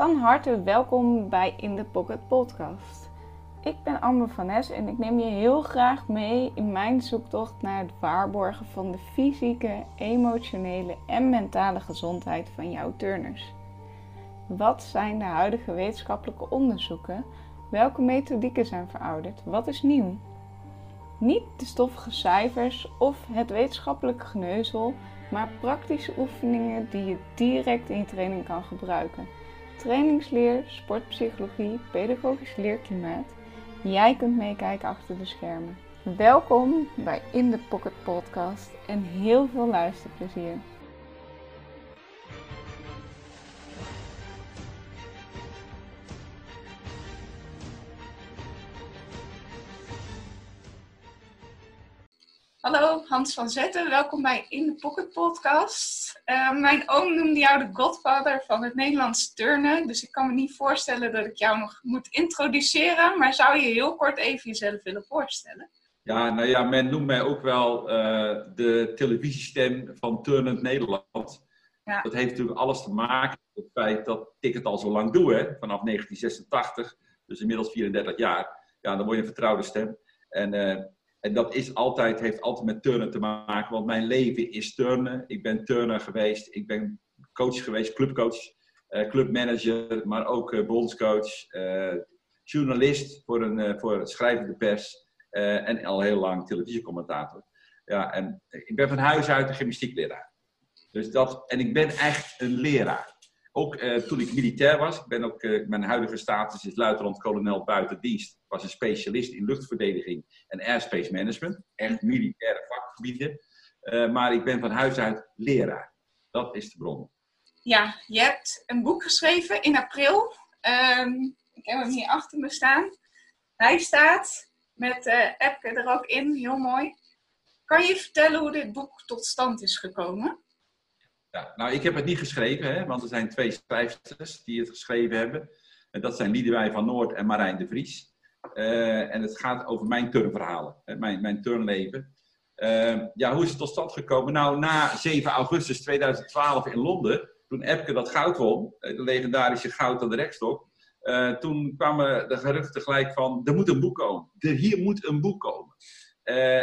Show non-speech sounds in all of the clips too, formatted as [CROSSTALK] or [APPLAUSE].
Van harte welkom bij In The Pocket Podcast. Ik ben Amber van Nes en ik neem je heel graag mee in mijn zoektocht naar het waarborgen van de fysieke, emotionele en mentale gezondheid van jouw turners. Wat zijn de huidige wetenschappelijke onderzoeken? Welke methodieken zijn verouderd? Wat is nieuw? Niet de stoffige cijfers of het wetenschappelijke geneuzel, maar praktische oefeningen die je direct in je training kan gebruiken. Trainingsleer, sportpsychologie, pedagogisch leerklimaat. Jij kunt meekijken achter de schermen. Welkom bij In The Pocket Podcast en heel veel luisterplezier. Hallo, Hans van Zetten. Welkom bij In The Pocket Podcast. Uh, mijn oom noemde jou de godfather van het Nederlands turnen. Dus ik kan me niet voorstellen dat ik jou nog moet introduceren. Maar zou je heel kort even jezelf willen voorstellen? Ja, nou ja, men noemt mij ook wel uh, de televisiestem van Turnend Nederland. Ja. Dat heeft natuurlijk alles te maken met het feit dat ik het al zo lang doe, hè, vanaf 1986. Dus inmiddels 34 jaar. Ja, dan word je een vertrouwde stem. En... Uh, en dat is altijd, heeft altijd met turnen te maken, want mijn leven is turnen. Ik ben turner geweest, ik ben coach geweest, clubcoach, uh, clubmanager, maar ook uh, bondscoach, uh, journalist voor een voor schrijvende pers en al heel lang televisiecommentator. Ja, en ik ben van huis uit een gymnastiekleraar. Dus dat, en ik ben echt een leraar. Ook uh, toen ik militair was, ik ben ook, uh, mijn huidige status is luitenant-kolonel buitendienst. Ik was een specialist in luchtverdediging en airspace management. Echt militaire vakgebieden. Uh, maar ik ben van huis uit leraar. Dat is de bron. Ja, je hebt een boek geschreven in april. Um, ik heb hem hier achter me staan. Hij staat met Epke er ook in, heel mooi. Kan je vertellen hoe dit boek tot stand is gekomen? Ja, nou, ik heb het niet geschreven, hè, want er zijn twee schrijfsters die het geschreven hebben. En dat zijn Liedewij van Noord en Marijn de Vries. Uh, en het gaat over mijn turnverhalen, hè, mijn, mijn turnleven. Uh, ja, hoe is het tot stand gekomen? Nou, na 7 augustus 2012 in Londen, toen Epke dat goud won, de legendarische goud aan de rekstok, uh, toen kwamen de geruchten gelijk van, er moet een boek komen. Er, hier moet een boek komen.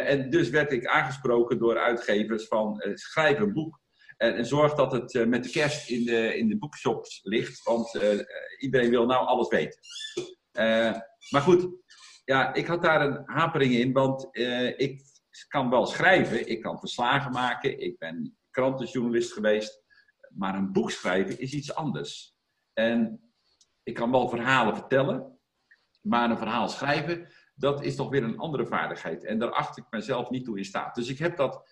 en dus werd ik aangesproken door uitgevers van, schrijf een boek. En, en zorg dat het uh, met de kerst in de, in de boekshops ligt, want uh, iedereen wil nou alles weten. Maar goed, ja, ik had daar een hapering in, want ik kan wel schrijven, ik kan verslagen maken, ik ben krantenjournalist geweest, maar een boek schrijven is iets anders. En ik kan wel verhalen vertellen, maar een verhaal schrijven, dat is toch weer een andere vaardigheid. En daar acht ik mezelf niet toe in staat. Dus ik heb dat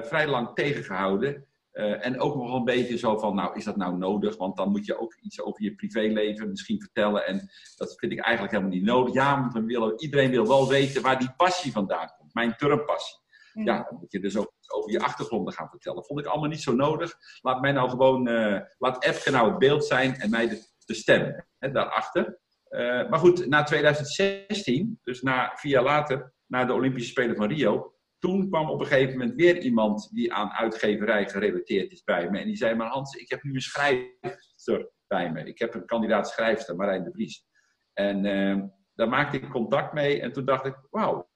vrij lang tegengehouden. Uh, en ook nog een beetje zo van, nou, is dat nou nodig? Want dan moet je ook iets over je privéleven misschien vertellen. En dat vind ik eigenlijk helemaal niet nodig. Ja, want we willen, iedereen wil wel weten waar die passie vandaan komt. Mijn turnpassie. Mm. Ja, dan moet je dus ook over je achtergronden gaan vertellen. Vond ik allemaal niet zo nodig. Laat mij nou gewoon, uh, laat Epke nou het beeld zijn en mij de, de stem hè, daarachter. Uh, maar goed, na 2016, dus na, vier jaar later, na de Olympische Spelen van Rio, toen kwam op een gegeven moment weer iemand die aan uitgeverij gerelateerd is bij me. En die zei, maar Hans, ik heb nu een schrijfster bij me. Ik heb een kandidaat schrijfster, Marijn de Vries. En uh, daar maakte ik contact mee. En toen dacht ik, wauw,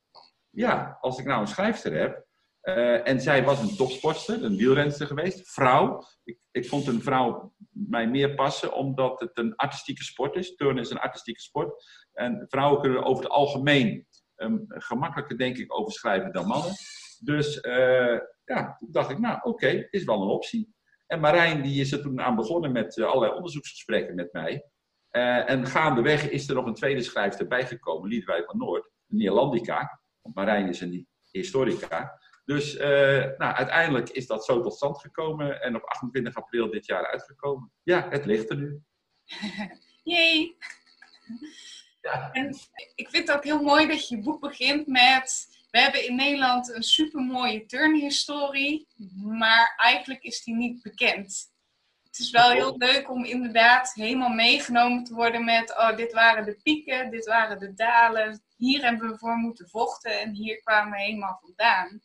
ja, als ik nou een schrijfster heb. Uh, en zij was een topsportster, een wielrenster geweest, vrouw. Ik, ik vond een vrouw mij meer passen, omdat het een artistieke sport is. Turnen is een artistieke sport. En vrouwen kunnen over het algemeen um, gemakkelijker, denk ik, over schrijven dan mannen. Dus uh, ja, toen dacht ik, nou oké, is wel een optie. En Marijn die is er toen aan begonnen met uh, allerlei onderzoeksgesprekken met mij. Uh, en gaandeweg is er nog een tweede schrijfster bijgekomen, Liedwij van Noord, Neerlandica. Want Marijn is een historica. Dus nou, uiteindelijk is dat zo tot stand gekomen en op 28 april dit jaar uitgekomen. Ja, het ligt er nu. [LAUGHS] Jee! Ja. En ik vind het ook heel mooi dat je boek begint met... We hebben in Nederland een supermooie turnhistorie, maar eigenlijk is die niet bekend. Het is wel heel leuk om inderdaad helemaal meegenomen te worden met... Oh, dit waren de pieken, dit waren de dalen. Hier hebben we voor moeten vochten en hier kwamen we helemaal vandaan.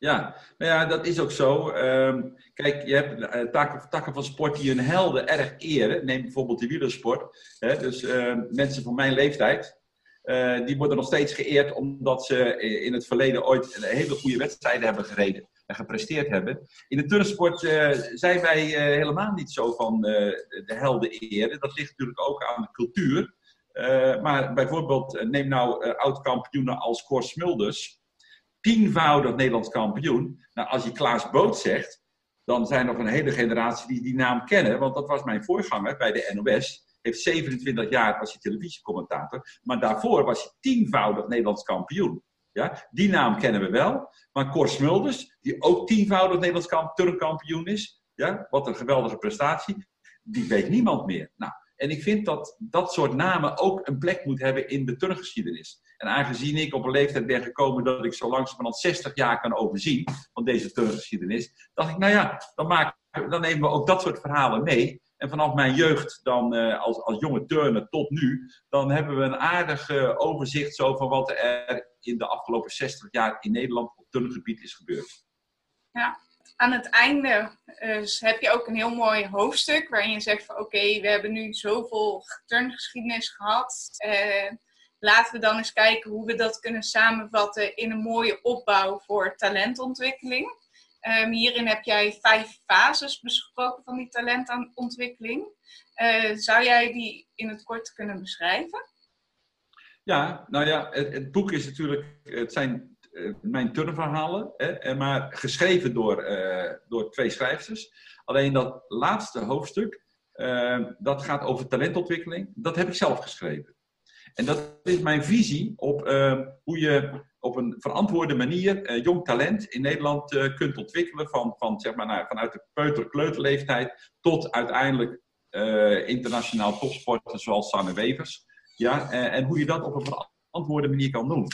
Ja, nou ja, dat is ook zo. Ehm, kijk, je hebt uh, takken, van sport die hun helden erg eren. Neem bijvoorbeeld de wielersport. Hè? Dus ehm, mensen van mijn leeftijd, uh, die worden nog steeds geëerd omdat ze in het verleden ooit hele goede wedstrijden hebben gereden en gepresteerd hebben. In de turnsport zijn wij helemaal niet zo van de helden eren. Dat ligt natuurlijk ook aan de cultuur. maar bijvoorbeeld, neem nou oud-kampioenen als Cor Smulders tienvoudig Nederlands kampioen. Nou, als je Klaas Boot zegt, dan zijn er nog een hele generatie die die naam kennen. Want dat was mijn voorganger bij de NOS. Heeft 27 jaar was hij televisiecommentator. Maar daarvoor was hij tienvoudig Nederlands kampioen. Ja, die naam kennen we wel. Maar Cor Smulders, die ook tienvoudig Nederlands turnkampioen is. Ja, wat een geweldige prestatie. Die weet niemand meer. Nou, en ik vind dat dat soort namen ook een plek moet hebben in de turngeschiedenis. En aangezien ik op een leeftijd ben gekomen dat ik zo langzamerhand 60 jaar kan overzien van deze turngeschiedenis, dacht ik, nou ja, dan, maak, dan nemen we ook dat soort verhalen mee. En vanaf mijn jeugd, dan uh, als, als jonge turner tot nu, dan hebben we een aardig uh, overzicht zo van wat er in de afgelopen 60 jaar in Nederland op turngebied is gebeurd. Ja, aan het einde uh, heb je ook een heel mooi hoofdstuk waarin je zegt van oké, we hebben nu zoveel turngeschiedenis gehad laten we dan eens kijken hoe we dat kunnen samenvatten in een mooie opbouw voor talentontwikkeling. Um, hierin heb jij vijf fases besproken van die talentontwikkeling. Uh, zou jij die in het kort kunnen beschrijven? Ja, nou ja, het, boek is natuurlijk, het zijn uh, mijn turnverhalen, hè, maar geschreven door, uh, door twee schrijvers. Alleen dat laatste hoofdstuk, dat gaat over talentontwikkeling, dat heb ik zelf geschreven. En dat is mijn visie op uh, hoe je op een verantwoorde manier uh, jong talent in Nederland uh, kunt ontwikkelen. Van, van, zeg maar, vanuit de peuter-kleuterleeftijd tot uiteindelijk internationaal topsporten zoals Sanne Wevers. Ja, en hoe je dat op een verantwoorde manier kan doen.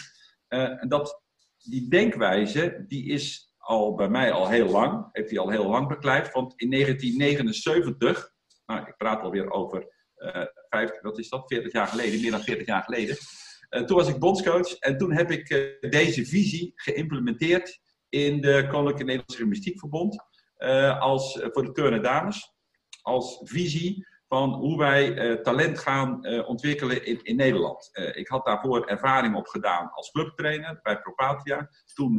en dat, die denkwijze die is al bij mij al heel lang, heeft hij al heel lang beklijft. Want in 1979, nou, ik praat alweer over 50, wat is dat, 40 jaar geleden, meer dan 40 jaar geleden. Uh, toen was ik bondscoach en toen heb ik uh, deze visie geïmplementeerd in de Koninklijke Nederlandse Gymnastiekverbond. Uh, als, voor de turnen dames. Als visie van hoe wij talent gaan ontwikkelen in, in Nederland. ik had daarvoor ervaring op gedaan als clubtrainer bij Propatia. Toen,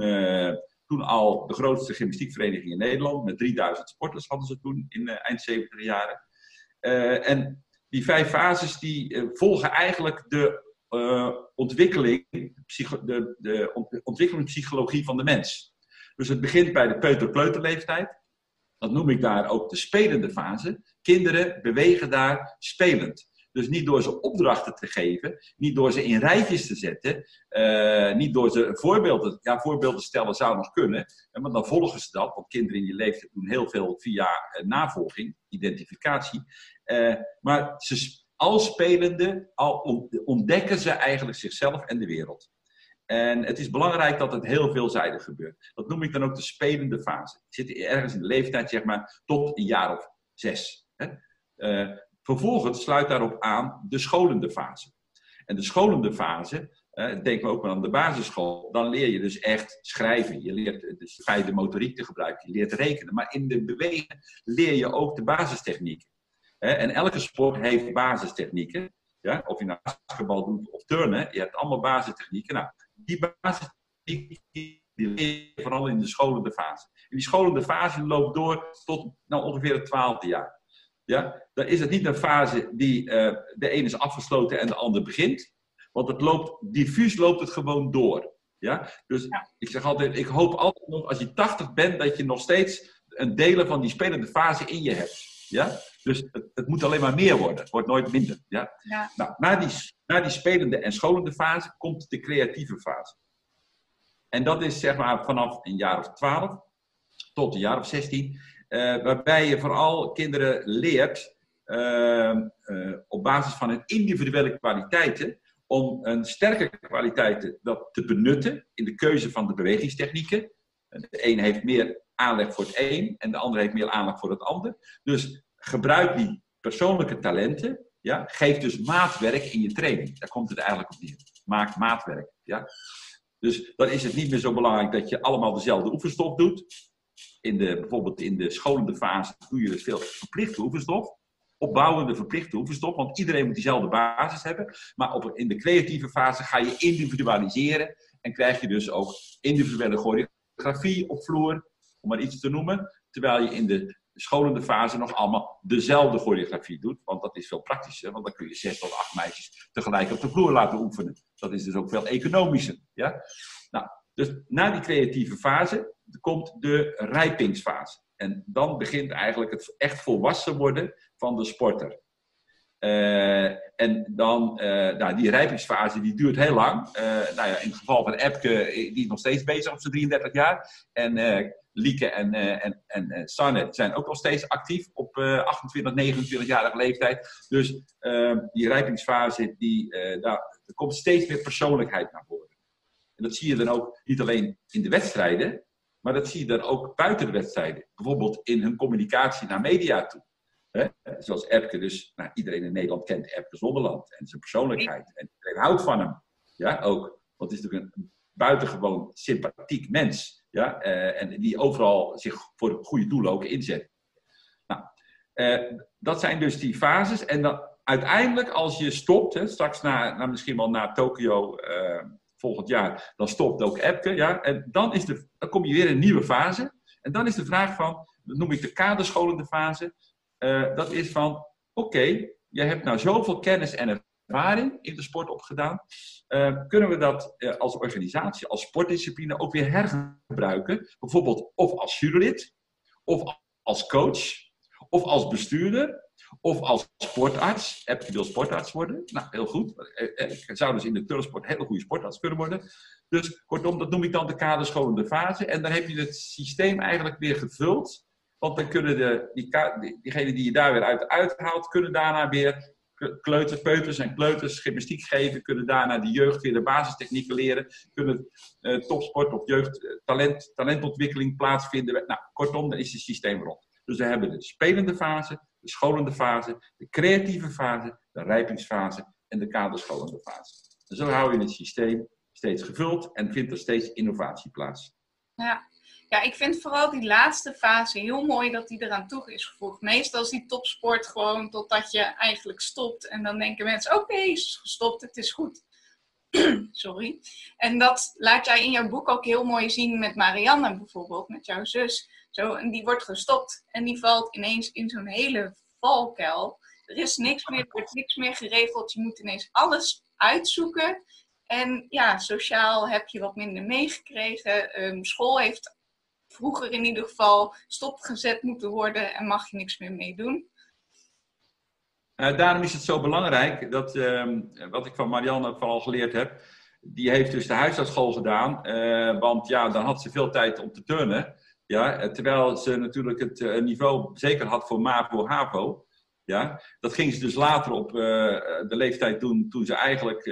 toen al de grootste gymnastiekvereniging in Nederland. Met 3000 sporters hadden ze toen in eind 70 jaren. en die vijf fases die uh, volgen eigenlijk de uh, ontwikkeling, de, de ontwikkelingspsychologie van de mens. Dus het begint bij de peuter-kleuterleeftijd. Dat noem ik daar ook de spelende fase. Kinderen bewegen daar spelend. Dus niet door ze opdrachten te geven, niet door ze in rijtjes te zetten, uh, niet door ze voorbeelden, ja, voorbeelden stellen zou nog kunnen, maar dan volgen ze dat, want kinderen in je leeftijd doen heel veel via uh, navolging, identificatie. Maar ze, al spelende, al ontdekken ze eigenlijk zichzelf en de wereld. En het is belangrijk dat het heel veelzijdig gebeurt. Dat noem ik dan ook de spelende fase. Je zit ergens in de leeftijd, zeg maar, tot een jaar of zes. Hè? Vervolgens sluit daarop aan de scholende fase. En de scholende fase, uh, denken we ook maar aan de basisschool, dan leer je dus echt schrijven. Je leert dus motoriek te gebruiken, je leert rekenen. Maar in de bewegen leer je ook de basistechnieken. En elke sport heeft basistechnieken. Ja? Of je nou basketbal doet of turnen, je hebt allemaal basistechnieken. Nou, die basistechnieken die leer je vooral in de scholende fase. En die scholende fase loopt door tot nou, ongeveer het twaalfde jaar. Ja? Dan is het niet een fase die uh, de ene is afgesloten en de ander begint. Want het loopt, diffuus loopt het gewoon door. Ja? Dus ik zeg altijd, ik hoop altijd nog als je 80 bent, dat je nog steeds een delen van die spelende fase in je hebt. Ja? Dus het, het, moet alleen maar meer worden. Het wordt nooit minder. Ja? ja. Nou, na, die, na die spelende en scholende fase komt de creatieve fase. En dat is zeg maar vanaf een jaar of twaalf tot een jaar of zestien. Uh, waarbij je vooral kinderen leert uh, uh, op basis van hun individuele kwaliteiten om een sterke kwaliteiten dat te benutten in de keuze van de bewegingstechnieken. De een heeft meer aanleg voor het een en de ander heeft meer aanleg voor het ander. Dus gebruik die persoonlijke talenten. Ja, geef dus maatwerk in je training. Daar komt het eigenlijk op neer. Maak maatwerk. Ja. Dus dan is het niet meer zo belangrijk dat je allemaal dezelfde oefenstof doet. In de, bijvoorbeeld in de scholende fase doe je dus veel verplichte oefenstof. Opbouwende verplichte oefenstof, want iedereen moet diezelfde basis hebben. Maar op, in de creatieve fase ga je individualiseren en krijg je dus ook individuele choreografie op vloer, om maar iets te noemen. Terwijl je in de scholende fase nog allemaal dezelfde choreografie doet. Want dat is veel praktischer, want dan kun je zes tot acht meisjes tegelijk op de vloer laten oefenen. Dat is dus ook veel economischer. Ja? Nou, dus na die creatieve fase komt de rijpingsfase. En dan begint eigenlijk het echt volwassen worden van de sporter. Uh, en dan, uh, nou, die rijpingsfase die duurt heel lang. Uh, nou ja, in het geval van Epke, die is nog steeds bezig op zijn 33 jaar. En Lieke en, en, en Sanne zijn ook nog steeds actief op uh, 28, 29-jarige leeftijd. Dus die rijpingsfase, die, daar, er komt steeds meer persoonlijkheid naar voren. En dat zie je dan ook niet alleen in de wedstrijden, maar dat zie je dan ook buiten de wedstrijden. Bijvoorbeeld in hun communicatie naar media toe. Hè? Zoals Epke, dus nou, iedereen in Nederland kent Epke Zonderland en zijn persoonlijkheid. En iedereen houdt van hem. Ja, ook. Want het is natuurlijk een buitengewoon sympathiek mens. Ja, uh, en die overal zich voor goede doelen ook inzet. Nou, uh, dat zijn dus die fases. En dan uiteindelijk, als je stopt, hè, straks na, na, misschien wel naar Tokio uh, volgend jaar, dan stopt ook Epke. Ja, en dan, is de, dan kom je weer in een nieuwe fase. En dan is de vraag van, dat noem ik de kaderscholende fase. dat is van, oké, je hebt nou zoveel kennis en ervaring in de sport opgedaan. Uh, kunnen we dat uh, als organisatie, als sportdiscipline ook weer hergebruiken? Bijvoorbeeld of als jurylid, of als coach, of als bestuurder, of als sportarts. Je wil sportarts worden? Nou, heel goed. Eh, ik zou dus in de turnsport een hele goede sportarts kunnen worden. Dus kortom, dat noem ik dan de kaderscholende fase. En dan heb je het systeem eigenlijk weer gevuld. Want dan kunnen de, die, diegenen die je daar weer uit uithaalt, kunnen daarna weer kleuters, peuters en kleuters gymnastiek geven, kunnen daarna de jeugd weer de basistechnieken leren, kunnen uh, topsport of jeugd talent, talentontwikkeling plaatsvinden. Nou, kortom, dan is het systeem rond. Dus we hebben de spelende fase, de scholende fase, de creatieve fase, de rijpingsfase en de kaderscholende fase. En zo hou je het systeem steeds gevuld en vindt er steeds innovatie plaats. Ja, ja, ik vind vooral die laatste fase heel mooi dat die eraan toe is gevoegd. Meestal is die topsport gewoon totdat je eigenlijk stopt. En dan denken mensen, oké, okay, is gestopt, het is goed. [CLEARS THROAT] Sorry. En dat laat jij in jouw boek ook heel mooi zien met Marianne bijvoorbeeld, met jouw zus. Zo, en die wordt gestopt en die valt ineens in zo'n hele valkuil. Er is niks meer, er wordt niks meer geregeld. Je moet ineens alles uitzoeken. En ja, sociaal heb je wat minder meegekregen. Um, school heeft vroeger in ieder geval stopgezet moeten worden en mag je niks meer mee doen. Uh, daarom is het zo belangrijk dat, uh, wat ik van Marianne vooral geleerd heb, die heeft dus de huisartsschool gedaan, uh, want ja, dan had ze veel tijd om te turnen. Ja, terwijl ze natuurlijk het eh, niveau zeker had voor MAVO, HAVO. Ja, dat ging ze dus later op de leeftijd toen ze eigenlijk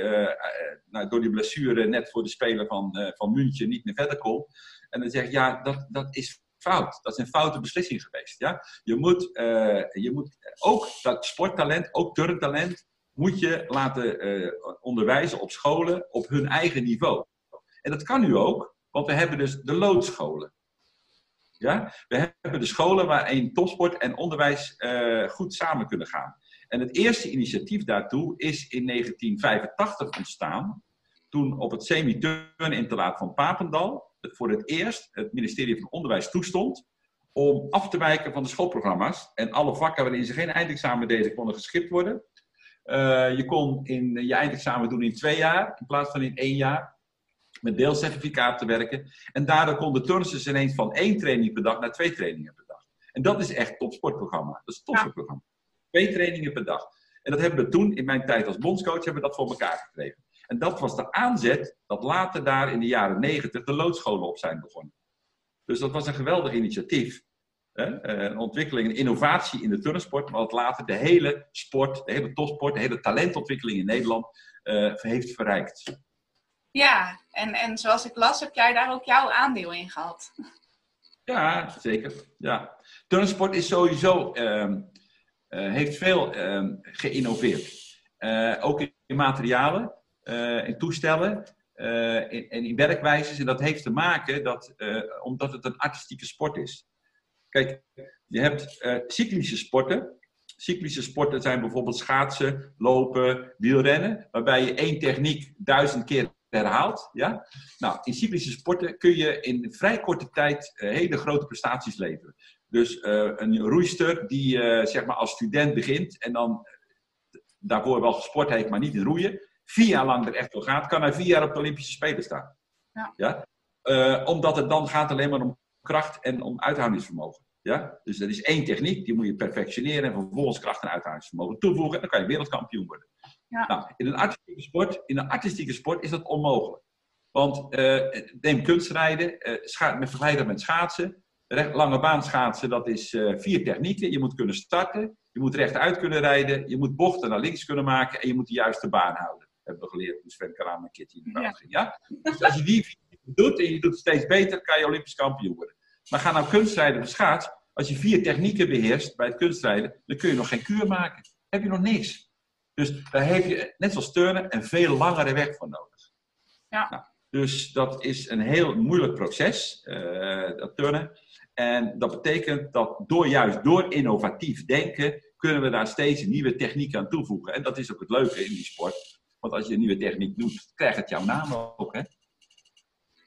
nou, door die blessure net voor de Spelen van, van München niet meer verder kon. En dan zeg ja, dat, dat is fout. Dat is een foute beslissing geweest. Ja? Je, moet, uh, je moet ook dat sporttalent, ook turntalent, moet je laten uh, onderwijzen op scholen op hun eigen niveau. En dat kan nu ook, want we hebben dus de loodscholen. Ja? We hebben de scholen waarin topsport en onderwijs uh, goed samen kunnen gaan. En het eerste initiatief daartoe is in 1985 ontstaan. Toen op het semi-turninterlaat van Papendal voor het eerst het ministerie van Onderwijs toestond om af te wijken van de schoolprogramma's. En alle vakken waarin ze geen eindexamen deden, konden geschikt worden. Uh, je kon in je eindexamen doen in twee jaar, in plaats van in één jaar. Met deelcertificaten werken. En daardoor konden turnsters ineens van één training per dag naar twee trainingen per dag. En dat is echt topsportprogramma. Dat is een topsportprogramma. Twee trainingen per dag. En dat hebben we toen, in mijn tijd als bondscoach, hebben we dat voor elkaar gekregen. En dat was de aanzet dat later daar in de jaren negentig de loodscholen op zijn begonnen. Dus dat was een geweldig initiatief. Eh, een ontwikkeling, een innovatie in de turnsport, maar dat later de hele sport, de hele topsport, de hele talentontwikkeling in Nederland uh, heeft verrijkt. Ja, en, en zoals ik las, heb jij daar ook jouw aandeel in gehad. Ja, zeker. Ja. Turnsport is sowieso, uh, heeft veel uh, geïnnoveerd. ook in materialen. Eh, in toestellen. en in, in, werkwijzes. En dat heeft te maken dat, omdat het een artistieke sport is. Kijk, je hebt cyclische sporten. Cyclische sporten zijn bijvoorbeeld schaatsen, lopen, wielrennen, waarbij je één techniek duizend keer herhaalt. Ja? Nou, in cyclische sporten kun je in vrij korte tijd hele grote prestaties leveren. Dus een roeister die zeg maar als student begint en dan daarvoor wel gesport heeft, maar niet in roeien, vier jaar lang er echt voor gaat, kan hij vier jaar op de Olympische Spelen staan. Ja. ja? Uh, omdat het dan gaat alleen maar om kracht en om uithoudingsvermogen. Ja? Dus dat is één techniek, die moet je perfectioneren en vervolgens kracht en uithoudingsvermogen toevoegen en dan kan je wereldkampioen worden. Ja. Nou, in, een artistieke sport, in een artistieke sport is dat onmogelijk. Want uh, neem kunstrijden, uh, met met schaatsen. Recht, lange baan schaatsen, dat is vier technieken. Je moet kunnen starten, je moet rechtuit kunnen rijden, je moet bochten naar links kunnen maken en je moet de juiste baan houden. Dat hebben we geleerd toen Sven Kramer en Kitty in de ja. ging. Ja? Dus als je die doet en je doet het steeds beter, kan je Olympisch kampioen worden. Maar ga nou kunstrijden of schaats. Als je vier technieken beheerst bij het kunstrijden, dan kun je nog geen kuur maken. heb je nog niks. Dus daar heb je, net zoals turnen, een veel langere weg voor nodig. Ja. Nou, dus dat is een heel moeilijk proces, uh, dat turnen. En dat betekent dat door juist door innovatief denken kunnen we daar steeds nieuwe technieken aan toevoegen. En dat is ook het leuke in die sport. Want als je een nieuwe techniek doet, krijgt het jouw naam ook. Hè?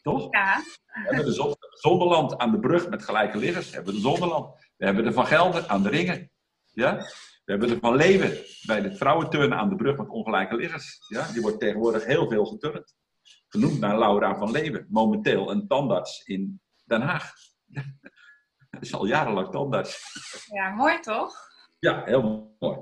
Toch? Ja. We hebben de Zonderland aan de brug met gelijke liggers. We hebben de Zonderland. We hebben de Van Gelder aan de ringen. Ja? We hebben de Van Leeuwen bij de vrouwenturnen aan de brug met ongelijke liggers. Ja? Die wordt tegenwoordig heel veel geturnd. Genoemd naar Laura van Leeuwen. Momenteel een tandarts in Den Haag. [LAUGHS] Dat is al jarenlang tandarts. Ja, mooi toch? Ja, heel mooi.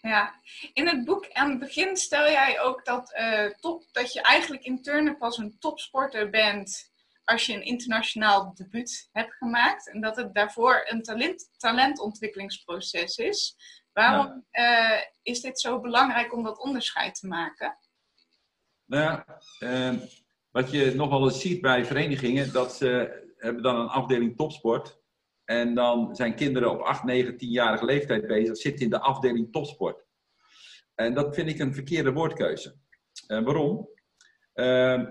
Ja, in het boek aan het begin stel jij ook dat, uh, top, dat je eigenlijk in turnen pas een topsporter bent als je een internationaal debuut hebt gemaakt. En dat het daarvoor een talent, talentontwikkelingsproces is. Waarom uh, is dit zo belangrijk om dat onderscheid te maken? Nou ja, uh, wat je nog wel eens ziet bij verenigingen, dat ze hebben dan een afdeling topsport. En dan zijn kinderen op 8, 9, 10-jarige leeftijd bezig, zitten in de afdeling topsport. En dat vind ik een verkeerde woordkeuze. Uh, waarom? Uh,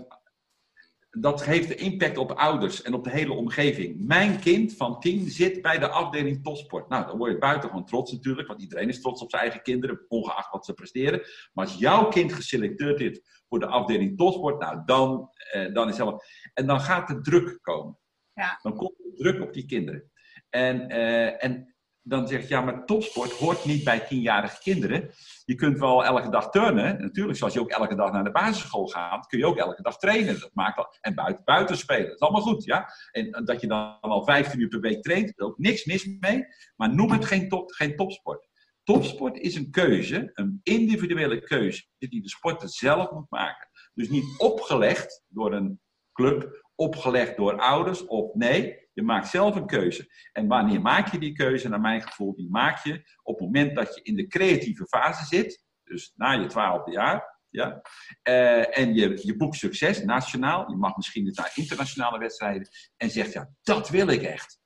dat heeft de impact op ouders en op de hele omgeving. Mijn kind van 10 zit bij de afdeling topsport. Nou, dan word je buitengewoon trots natuurlijk, want iedereen is trots op zijn eigen kinderen, ongeacht wat ze presteren. Maar als jouw kind geselecteerd is voor de afdeling topsport, nou, dan, uh, dan is het En dan gaat er druk komen. Ja. Dan komt er druk op die kinderen. En, uh, en dan zeg je, ja, maar topsport hoort niet bij tienjarige kinderen. Je kunt wel elke dag turnen. Natuurlijk, zoals je ook elke dag naar de basisschool gaat, kun je ook elke dag trainen. Dat maakt al, en buiten, buiten spelen. Dat is allemaal goed, ja. En dat je dan al 15 uur per week traint, er ook niks mis mee. Maar noem het geen, top, geen topsport. Topsport is een keuze, een individuele keuze, die de sporter zelf moet maken. Dus niet opgelegd door een club, opgelegd door ouders, of nee, je maakt zelf een keuze. En wanneer maak je die keuze? Naar mijn gevoel, die maak je op het moment dat je in de creatieve fase zit. Dus na je twaalfde jaar. Ja? Uh, en je, je boekt succes, nationaal. Je mag misschien naar internationale wedstrijden. En zegt, ja, dat wil ik echt.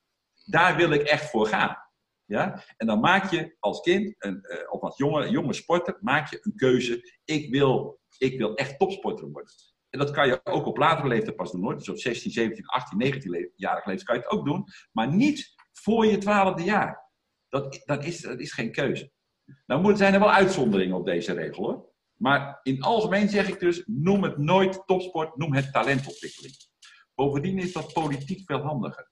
Daar wil ik echt voor gaan. Ja? En dan maak je als kind, een, uh, of als jonge, jonge sporter, maak je een keuze. Ik wil, ik wil echt topsporter worden. En dat kan je ook op latere leeftijd pas doen hoor. Dus op 16, 17, 18, 19 jarige leeftijd kan je het ook doen. Maar niet voor je twaalfde jaar. Dat, dat, is, dat is geen keuze. Nou zijn er wel uitzonderingen op deze regel hoor. Maar in het algemeen zeg ik dus, noem het nooit topsport, noem het talentontwikkeling. Bovendien is dat politiek veel handiger.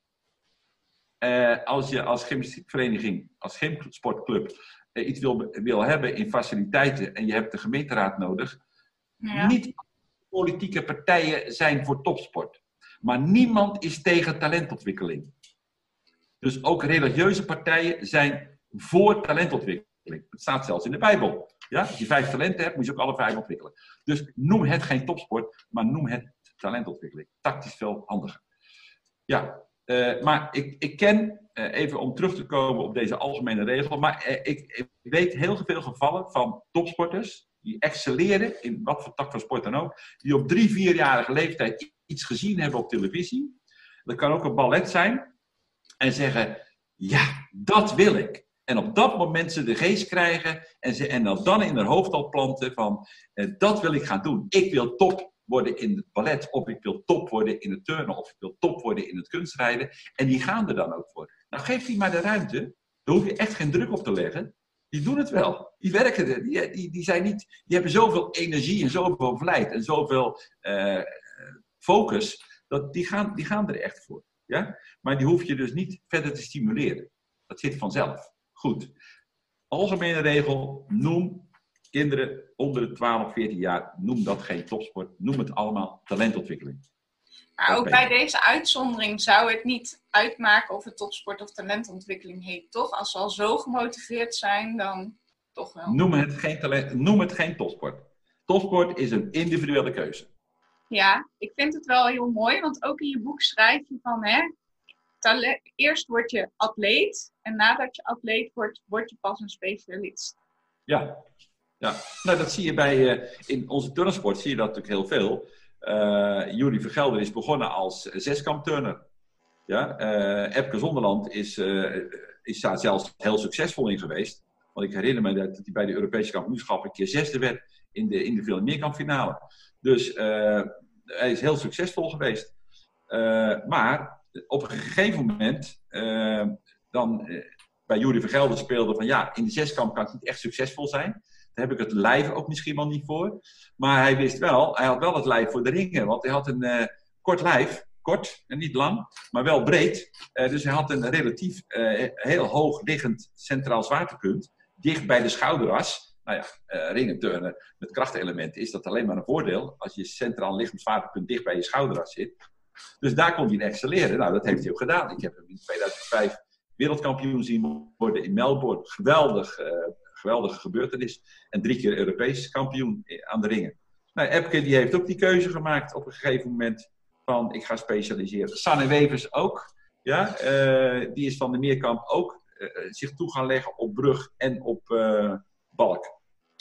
Uh, als je als gymnastiekvereniging, als gymsportclub uh, iets wil, wil hebben in faciliteiten en je hebt de gemeenteraad nodig, ja. niet politieke partijen zijn voor topsport. Maar niemand is tegen talentontwikkeling. Dus ook religieuze partijen zijn voor talentontwikkeling. Het staat zelfs in de Bijbel. Ja? Als je vijf talenten hebt, moet je ook alle vijf ontwikkelen. Dus noem het geen topsport, maar noem het talentontwikkeling. Tactisch veel handiger. Ja, uh, maar ik, ik ken, uh, even om terug te komen op deze algemene regel, maar uh, ik, ik, weet heel veel gevallen van topsporters die excelleren in wat voor tak van sport dan ook, die op drie, vierjarige leeftijd iets gezien hebben op televisie. Dat kan ook een ballet zijn. En zeggen, ja, dat wil ik. En op dat moment ze de geest krijgen en, ze, en dan in hun hoofd al planten van, eh, dat wil ik gaan doen. Ik wil top worden in het ballet, of ik wil top worden in het turnen, of ik wil top worden in het kunstrijden. En die gaan er dan ook voor. Nou, geef die maar de ruimte. Daar hoef je echt geen druk op te leggen. Die doen het wel. Die werken er. Die, die, die, zijn niet, die hebben zoveel energie en zoveel vlijt en zoveel uh, focus. Dat die, gaan, die gaan er echt voor. Ja? Maar die hoef je dus niet verder te stimuleren. Dat zit vanzelf. Goed. Algemene regel, noem kinderen onder de 12, 14 jaar, noem dat geen topsport. Noem het allemaal talentontwikkeling. Maar ook bij deze uitzondering zou het niet uitmaken of het topsport of talentontwikkeling heet, toch? Als ze al zo gemotiveerd zijn, dan toch wel. Noem het geen, talent, noem het geen topsport. Topsport is een individuele keuze. Ja, ik vind het wel heel mooi, want ook in je boek schrijf je van, hè, eerst word je atleet en nadat je atleet wordt, word je pas een specialist. Ja, ja. nou dat zie je bij, uh, in onze turnsport zie je dat natuurlijk heel veel. Uh, Jury Vergelder is begonnen als zeskampturner. Ja, uh, Epke Zonderland is, is daar zelfs heel succesvol in geweest. Want ik herinner me dat hij bij de Europese kampioenschappen een keer zesde werd in de individuele meerkampfinale. Dus hij is heel succesvol geweest. maar op een gegeven moment, dan bij Jury Vergelder speelde van ja, in de zeskamp kan ik niet echt succesvol zijn. Daar heb ik het lijf ook misschien wel niet voor. Maar hij wist wel, hij had wel het lijf voor de ringen. Want hij had een uh, kort lijf, kort en niet lang, maar wel breed. dus hij had een relatief heel hoog liggend centraal zwaartepunt, dicht bij de schouderas. Nou ja, ringen met krachtelementen is dat alleen maar een voordeel. Als je centraal liggend zwaartepunt dicht bij je schouderas zit, dus daar kon hij excelleren. Nou, dat heeft hij ook gedaan. Ik heb hem in 2005 wereldkampioen zien worden in Melbourne. Geweldig, geweldige gebeurtenis. En drie keer Europees kampioen aan de ringen. Nou, Epke die heeft ook die keuze gemaakt op een gegeven moment van ik ga specialiseren. Sanne Wevers ook. Ja, uh, die is van de Meerkamp ook uh, zich toe gaan leggen op brug en op balk.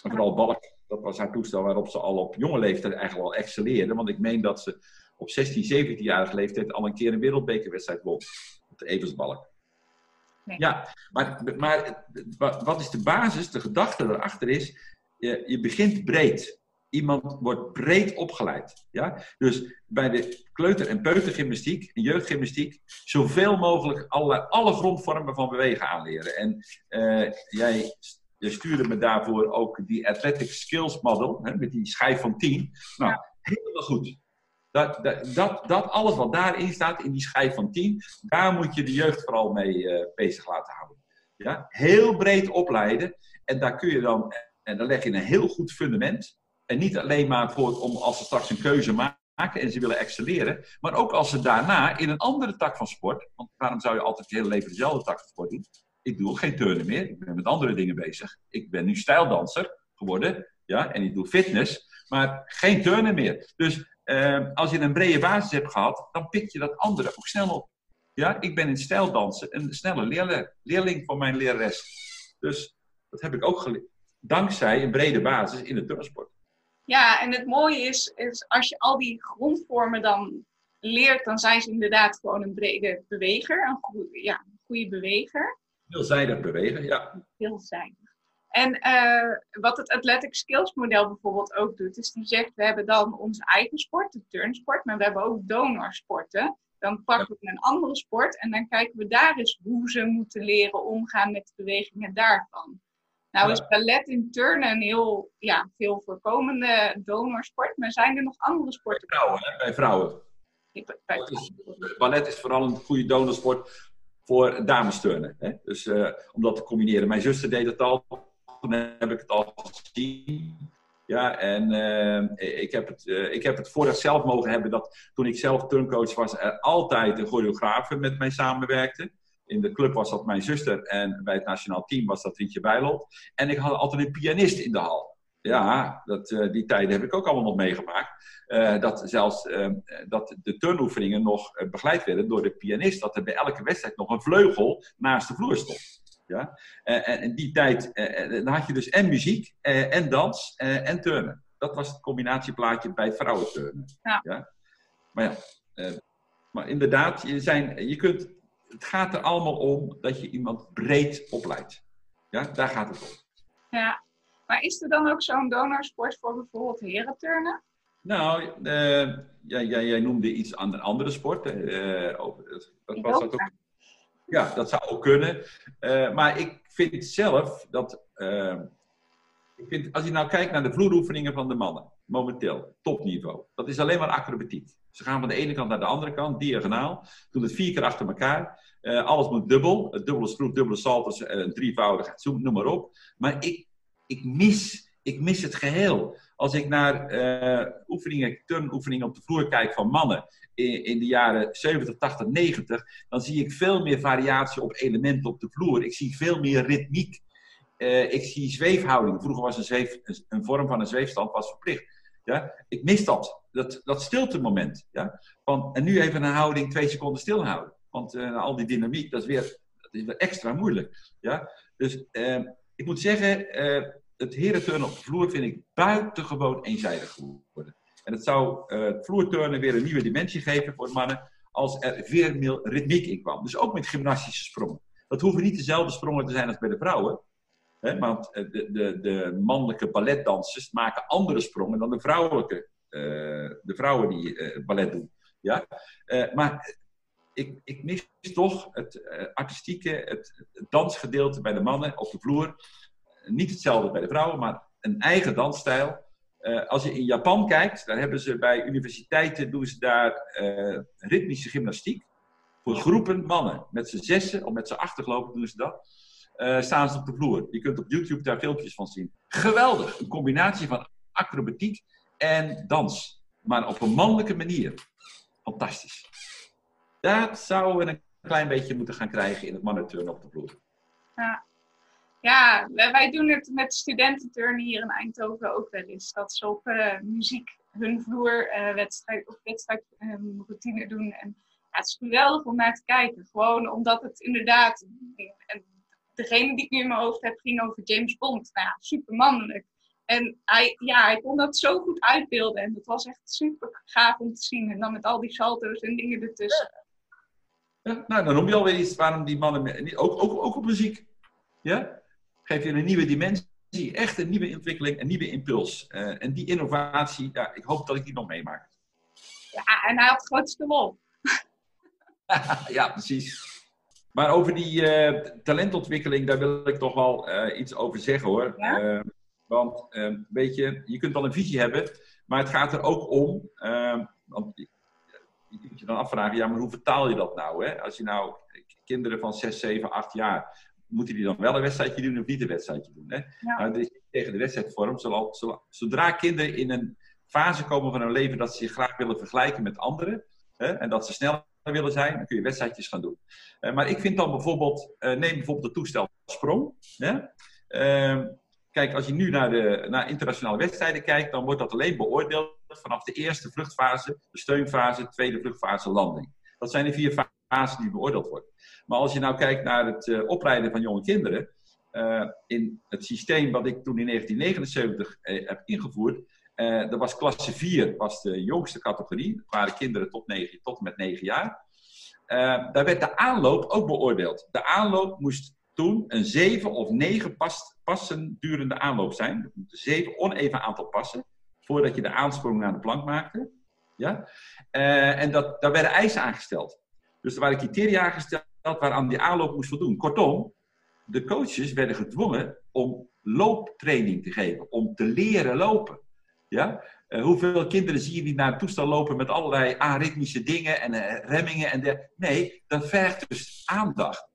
En vooral balk, dat was haar toestel waarop ze al op jonge leeftijd eigenlijk al excelleerde. Want ik meen dat ze op 16, 17-jarige leeftijd al een keer een wereldbekerwedstrijd won. Op de Eversbalk. Nee. Ja, maar, maar wat is de basis, de gedachte erachter is, je, je begint breed. Iemand wordt breed opgeleid. Ja? Dus bij de kleuter- en peutergymnastiek en jeugdgymnastiek zoveel mogelijk alle, alle grondvormen van bewegen aanleren. En uh, jij, jij stuurde me daarvoor ook die Athletic Skills Model, hè, met die schijf van 10. Nou, ja. helemaal goed. Dat, dat, dat, alles wat daarin staat, in die schijf van 10, daar moet je de jeugd vooral mee uh, bezig laten houden. Ja? Heel breed opleiden. En daar kun je dan, en dan leg je een heel goed fundament. En niet alleen maar voor, om als ze straks een keuze maken en ze willen excelleren, maar ook als ze daarna in een andere tak van sport, want waarom zou je altijd je hele leven dezelfde tak van sport doen? Ik doe geen turnen meer, ik ben met andere dingen bezig. Ik ben nu stijldanser geworden, ja, en ik doe fitness, maar geen turnen meer. Dus uh, als je een brede basis hebt gehad, dan pik je dat andere ook snel op. Ja, ik ben in stijldansen een snelle leerling, leerling van mijn lerares. Dus dat heb ik ook geleerd. Dankzij een brede basis in het turnsport. Ja, en het mooie is, is als je al die grondvormen dan leert, dan zijn ze inderdaad gewoon een brede beweger. Een goede, ja, een goede beweger. Veelzijdig bewegen, ja. Veelzijdig. En uh, wat het Athletic Skills model bijvoorbeeld ook doet, is die zegt, we hebben dan onze eigen sport, de turnsport, maar we hebben ook donorsporten. Dan pakken we een andere sport en dan kijken we daar eens hoe ze moeten leren omgaan met de bewegingen daarvan. Nou is ballet in turnen een heel ja, veel voorkomende donorsport, maar zijn er nog andere sporten? Bij vrouwen, hè? bij vrouwen. Bij vrouwen. ballet is vooral een goede donorsport voor damesturnen. Hè? Dus uh, om dat te combineren. Mijn zuster deed het al toen heb ik het al gezien. Ja, en uh, ik, heb het, uh, ik heb het voordat zelf mogen hebben dat toen ik zelf turncoach was, er altijd een choreograaf met mij samenwerkte. In de club was dat mijn zuster en bij het nationaal team was dat Rietje Bijlold. En ik had altijd een pianist in de hal. Ja, dat, uh, die tijden heb ik ook allemaal nog meegemaakt. dat zelfs dat de turnoefeningen nog begeleid werden door de pianist. Dat er bij elke wedstrijd nog een vleugel naast de vloer stond. Ja? Uh, en in die tijd uh, dan had je dus en muziek en dans en turnen. Dat was het combinatieplaatje bij vrouwenturnen. Ja. ja? Maar ja, maar inderdaad, je, zijn, je kunt, het gaat er allemaal om dat je iemand breed opleidt. Ja, daar gaat het om. Ja, maar is er dan ook zo'n donorsport voor bijvoorbeeld herenturnen? Nou, uh, jij, jij, jij, noemde iets aan een andere sport. Uh, over, dat was dat ook? Ja, dat zou ook kunnen. Uh, maar ik vind zelf dat. ik vind, als je nou kijkt naar de vloeroefeningen van de mannen, momenteel, topniveau, dat is alleen maar acrobatiek. Ze gaan van de ene kant naar de andere kant, diagonaal, doen het vier keer achter elkaar. alles moet dubbel, dubbele schroef, dubbele salters, drievoudig, noem maar op. Maar ik, ik, mis, ik mis het geheel. Als ik naar uh, oefeningen, turnoefeningen op de vloer kijk van mannen in, in, de jaren 70, 80, 90, dan zie ik veel meer variatie op elementen op de vloer. Ik zie veel meer ritmiek. Uh, ik zie zweefhouding. Vroeger was een, zweef, een vorm van een zweefstand was verplicht. Ja? Ik mis dat. Dat, dat stilte moment. Ja? Van, en nu even een houding twee seconden stilhouden. Want uh, al die dynamiek, dat is weer, dat is weer extra moeilijk. Ja? Dus ik moet zeggen, het herenturnen op de vloer vind ik buitengewoon eenzijdig geworden. En het zou uh, het vloerturnen weer een nieuwe dimensie geven voor mannen als er veel meer ritmiek in kwam. Dus ook met gymnastische sprongen. Dat hoeven niet dezelfde sprongen te zijn als bij de vrouwen. Hè, want eh, de, de, de, mannelijke balletdansers maken andere sprongen dan de vrouwelijke, uh, de vrouwen die ballet doen. Ja? maar ik, ik, mis toch het artistieke, het dansgedeelte bij de mannen op de vloer niet hetzelfde bij de vrouwen, maar een eigen dansstijl. Uh, als je in Japan kijkt, dan hebben ze bij universiteiten doen ze daar uh, ritmische gymnastiek. Voor groepen mannen. Met z'n zessen of met z'n achter gelopen doen ze dat. Uh, staan ze op de vloer. Je kunt op YouTube daar filmpjes van zien. Geweldig. Een combinatie van acrobatiek en dans. Maar op een mannelijke manier. Fantastisch. Dat zouden we een klein beetje moeten gaan krijgen in het mannenturnen op de vloer. Ja, ja, wij doen het met studententurnen hier in Eindhoven ook wel eens. Dat ze op uh, muziek hun vloerwedstrijd uh, of wedstrijdroutine um, doen. En ja, het is geweldig om naar te kijken. Gewoon omdat het inderdaad, en degene die ik nu in mijn hoofd heb, ging over James Bond. Nou ja, super mannelijk. En hij, ja, hij kon dat zo goed uitbeelden. En dat was echt super gaaf om te zien. En dan met al die salto's en dingen ertussen. Ja, nou, dan noem je alweer iets waarom die mannen, ook, ook, ook op muziek. Ja? Geeft je een nieuwe dimensie, echt een nieuwe ontwikkeling, een nieuwe impuls. Uh, en die innovatie, ja, ik hoop dat ik die nog meemaak. Ja, en hij had het grootste lol. [LAUGHS] ja, precies. Maar over die uh, talentontwikkeling, daar wil ik toch wel uh, iets over zeggen hoor. Ja? want weet je, je kunt wel een visie hebben, maar het gaat er ook om. want je, je kunt je dan afvragen, ja, maar hoe vertaal je dat nou? Hè? Als je nou kinderen van 6, 7, 8 jaar moeten die dan wel een wedstrijdje doen of niet een wedstrijdje doen? Hè? Nou, dus tegen de wedstrijdvorm, zodra kinderen in een fase komen van hun leven dat ze zich graag willen vergelijken met anderen, hè, en dat ze sneller willen zijn, dan kun je wedstrijdjes gaan doen. Uh, maar ik vind dan bijvoorbeeld, uh, neem bijvoorbeeld het toestel sprong. Hè? Uh, kijk, als je nu naar, de, naar internationale wedstrijden kijkt, dan wordt dat alleen beoordeeld vanaf de eerste vluchtfase, de steunfase, tweede vluchtfase, landing. Dat zijn de vier fasen die beoordeeld worden. Maar als je nou kijkt naar het uh, opleiden van jonge kinderen, uh, in het systeem wat ik toen in 1979 uh, heb ingevoerd, dat was klasse 4, was de jongste categorie. Dat waren kinderen tot, 9, tot en met 9 jaar. daar werd de aanloop ook beoordeeld. De aanloop moest toen een 7 of 9 pas, passen durende aanloop zijn. Er moeten 7 oneven aantal passen voordat je de aansprong naar de plank maakte. Ja? en dat, daar werden eisen aangesteld. Dus er waren criteria aangesteld waaraan die aanloop moest voldoen. Kortom, de coaches werden gedwongen om looptraining te geven, om te leren lopen. Ja? Uh, hoeveel kinderen zie je die naar het toestel lopen met allerlei aritmische dingen en uh, remmingen en? Nee, dat vergt dus aandacht.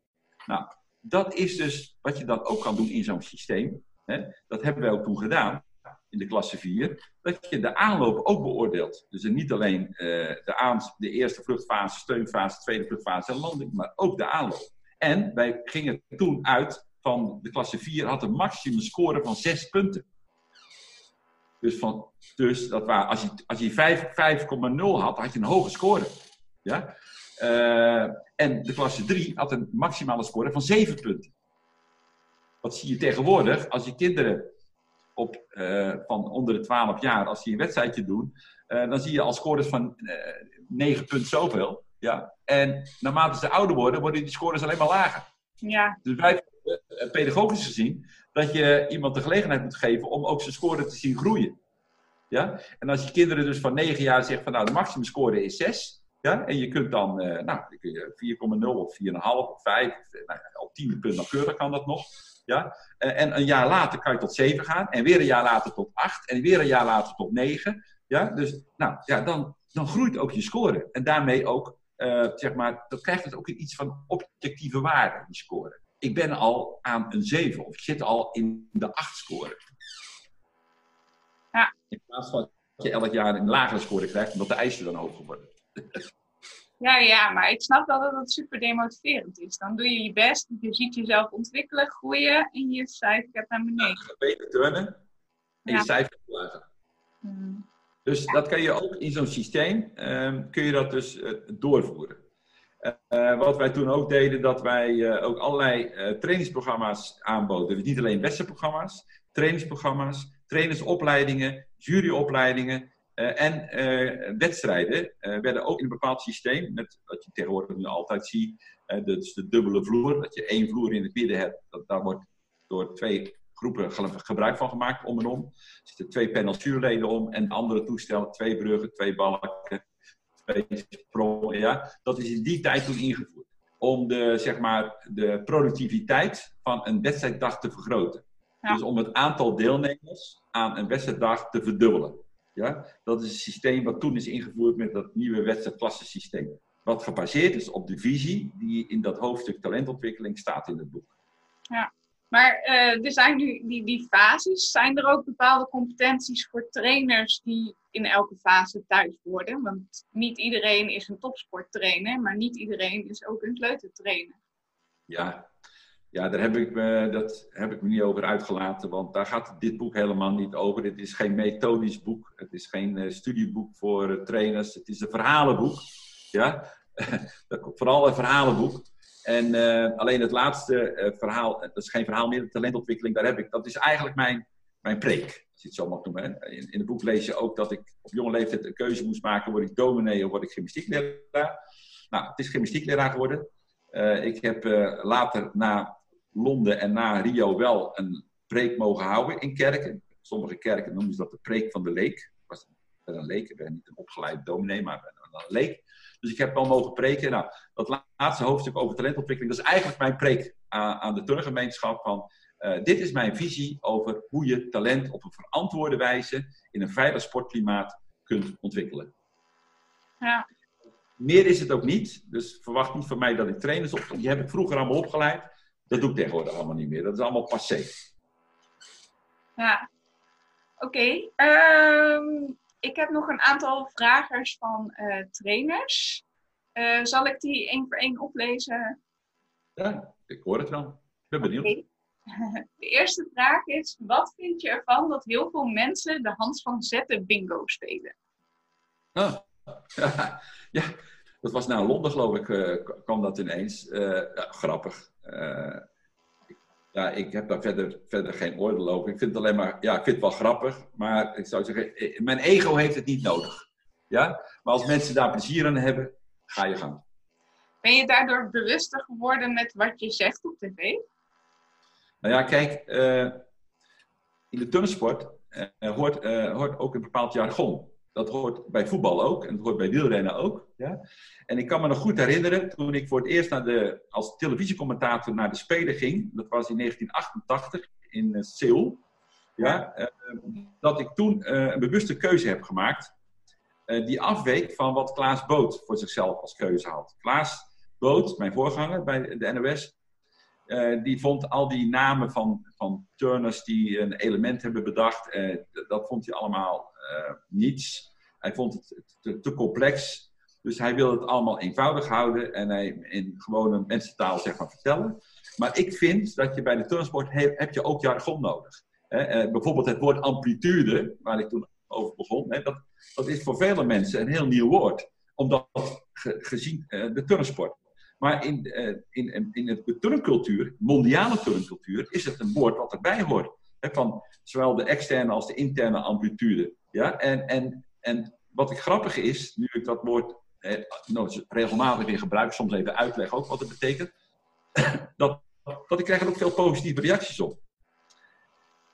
Nou, dat is dus wat je dan ook kan doen in zo'n systeem. Hè? Dat hebben wij ook toen gedaan in de klasse 4, dat je de aanloop ook beoordeelt. Dus niet alleen uh, de, aans, de eerste vluchtfase, steunfase, tweede vluchtfase en landing, maar ook de aanloop. En wij gingen toen uit van de klasse 4 had een maximum score van 6 punten. Dus, van, dus dat waar, als je, als je 5,0 had, had je een hoge score. Ja? Uh, en de klasse 3 had een maximale score van 7 punten. Wat zie je tegenwoordig als je kinderen op, uh, van onder de 12 jaar, als die een wedstrijdje doen, uh, dan zie je al scores van uh, eh, 9 punt zoveel. Ja. En naarmate ze ouder worden, worden die scores alleen maar lager. Ja. Dus wij pedagogisch gezien dat je iemand de gelegenheid moet geven om ook zijn score te zien groeien. Ja? En als je kinderen dus van 9 jaar zegt van nou de maximum score is 6. Ja? En je kunt dan, nou, 4,0 of 4,5 of 5, nou, op 10 punt nauwkeurig kan dat nog. Ja? en een jaar later kan je tot 7 gaan. En weer een jaar later tot 8. En weer een jaar later tot 9. Ja? Dus nou, ja, dan, dan groeit ook je score. En daarmee ook, uh, zeg maar, dan krijgt het ook iets van objectieve waarde, die score. Ik ben al aan een 7 of ik zit al in de 8 score. Ja. In plaats van dat je elk jaar een lagere score krijgt, omdat de eisen dan hoger worden. [LAUGHS] Ja, ja, maar ik snap wel dat het super demotiverend is. Dan doe je je best, je ziet jezelf ontwikkelen, groeien en je cijfer gaat naar beneden. Ja, beter turnen en Ja. je cijfer lager. Hmm. Dus dat kan je ook in zo'n systeem, ehm, kun je dat dus eh, doorvoeren. Eh, eh, wat wij toen ook deden, dat wij ook allerlei trainingsprogramma's aanboden. Dus niet alleen wedstrijdprogramma's, trainingsprogramma's, trainersopleidingen, juryopleidingen en eh, wedstrijden eh, werden ook in een bepaald systeem, met wat je tegenwoordig nu altijd ziet, eh, dus de dubbele vloer, dat je één vloer in het midden hebt, dat, daar wordt door twee groepen ge- gebruik van gemaakt, om en om. Er zitten twee panelzuurleden om en andere toestellen, twee bruggen, twee balken, twee sprongen. Ja. Dat is in die tijd toen ingevoerd. Om de, zeg maar, de productiviteit van een wedstrijddag te vergroten. Ja. Dus om het aantal deelnemers aan een wedstrijddag te verdubbelen. Ja? Dat is een systeem wat toen is ingevoerd met dat nieuwe wedstrijdklassensysteem. Wat gebaseerd is op de visie die in dat hoofdstuk talentontwikkeling staat in het boek. Maar eh, er zijn nu die, die fases. Zijn er ook bepaalde competenties voor trainers die in elke fase thuis worden? Want niet iedereen is een topsporttrainer, maar niet iedereen is ook een kleutertrainer. Ja, ja daar heb ik, me, dat heb ik me niet over uitgelaten, want daar gaat dit boek helemaal niet over. Het is geen methodisch boek, het is geen eh, studieboek voor eh, trainers, het is een verhalenboek. Ja? [LAUGHS] Vooral een verhalenboek. En eh, alleen het laatste verhaal, dat is geen verhaal meer, de talentontwikkeling, daar heb ik, dat is eigenlijk mijn, mijn preek, als je het zo mag noemen. In, in het boek lees je ook dat ik op jonge leeftijd een keuze moest maken, word ik dominee of word ik gymnastiekleraar? Nou, het is gymnastiekleraar geworden. Ik heb later na Londen en na Rio wel een preek mogen houden in kerken. Sommige kerken noemen ze dat de preek van de leek. Ik was ben een leek, ik ben niet een opgeleid dominee, maar een leek. Dus ik heb wel mogen preken. Nou, dat laatste hoofdstuk over talentontwikkeling, dat is eigenlijk mijn preek aan, aan de turngemeenschap van... eh, dit is mijn visie over hoe je talent op een verantwoorde wijze in een veilig sportklimaat kunt ontwikkelen. Ja, Meer is het ook niet. Dus verwacht niet van mij dat ik trainers op. Die heb ik vroeger allemaal opgeleid. Dat doe ik tegenwoordig allemaal niet meer. Dat is allemaal passé. ja. Oké. ehm, ik heb nog een aantal vragers van eh, trainers. Eh, zal ik die één voor één oplezen? Ja, ik hoor het wel. Ik ben benieuwd. [LAUGHS] De eerste vraag is: wat vind je ervan dat heel veel mensen de Hans van Zetten bingo spelen? Ah, [LAUGHS] ja, dat was naar Londen, geloof ik, eh, kwam dat ineens. Ja, grappig. Eh, ja, ik heb daar verder, verder geen oordeel over. Ik vind het alleen maar, ja, ik vind het wel grappig, maar ik zou zeggen, eh, mijn ego heeft het niet nodig. Ja? Maar als mensen daar plezier aan hebben, ga je gang. Ben je daardoor bewuster geworden met wat je zegt op tv? Nou ja, kijk, eh, in de turnsport hoort, hoort ook een bepaald jargon. Dat hoort bij voetbal ook en dat hoort bij wielrennen ook. Ja? En ik kan me nog goed herinneren, toen ik voor het eerst naar de, als televisiecommentator naar de Spelen ging, dat was in 1988 in uh, Seoul, ja, eh, dat ik toen eh, een bewuste keuze heb gemaakt, eh, die afweek van wat Klaas Boot voor zichzelf als keuze had. Klaas Boot, mijn voorganger bij de NOS, eh, die vond al die namen van, van turners die een element hebben bedacht, eh, dat vond hij allemaal eh, niets. Hij vond het te, te complex. Dus hij wilde het allemaal eenvoudig houden en hij in gewone mensentaal zeg maar vertellen. Maar ik vind dat je bij de turnsport he- heb je ook jargon nodig. Hè, bijvoorbeeld het woord amplitude, waar ik toen over begon, hè, dat, dat is voor vele mensen een heel nieuw woord. Omdat ge- gezien de turnsport. Maar in, eh, in, in, in de turncultuur, mondiale turncultuur, is het een woord wat erbij hoort. Van zowel de externe als de interne amplitude. Ja? En, en, en wat ik grappig is, nu ik dat woord eh, nou, regelmatig weer gebruik, soms even uitleg ook wat het betekent, [COUGHS] dat, dat ik krijg er ook veel positieve reacties op.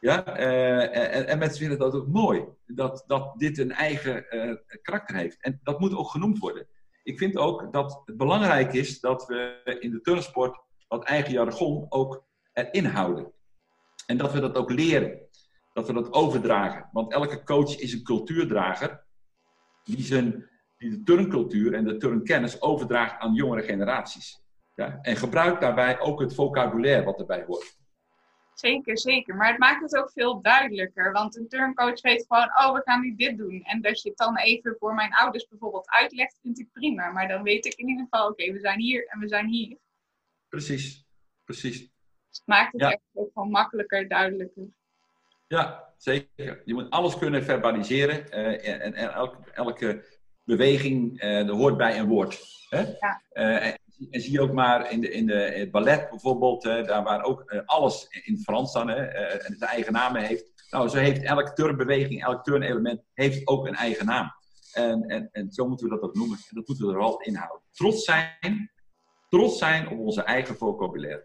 Ja, en, en, mensen vinden dat ook mooi, dat, dat dit een eigen karakter heeft. En dat moet ook genoemd worden. Ik vind ook dat het belangrijk is dat we in de turnsport dat eigen jargon ook erin houden. En dat we dat ook leren. Dat we dat overdragen. Want elke coach is een cultuurdrager die, zijn, die de turncultuur en de turnkennis overdraagt aan jongere generaties. Ja? En gebruikt daarbij ook het vocabulaire wat erbij hoort. Zeker, zeker. Maar het maakt het ook veel duidelijker. Want een turncoach weet gewoon, oh, we gaan nu dit doen. En dat je het dan even voor mijn ouders bijvoorbeeld uitlegt, vind ik prima. Maar dan weet ik in ieder geval, oké, we zijn hier en we zijn hier. Precies, precies. Dus het maakt het echt ook gewoon makkelijker, duidelijker. Ja, zeker. Je moet alles kunnen verbaliseren. Uh, en, en elke, elke beweging uh, hoort bij een woord. Hè? Ja. Uh, en, en, zie je ook maar in, de, in, de, het ballet bijvoorbeeld, daar waar ook alles in Frans dan en de eigen namen heeft. Nou, zo heeft elke turnbeweging, elk turnelement heeft ook een eigen naam. En, en, en zo moeten we dat ook noemen. En dat moeten we er wel inhouden. Trots zijn, trots zijn op onze eigen vocabulaire.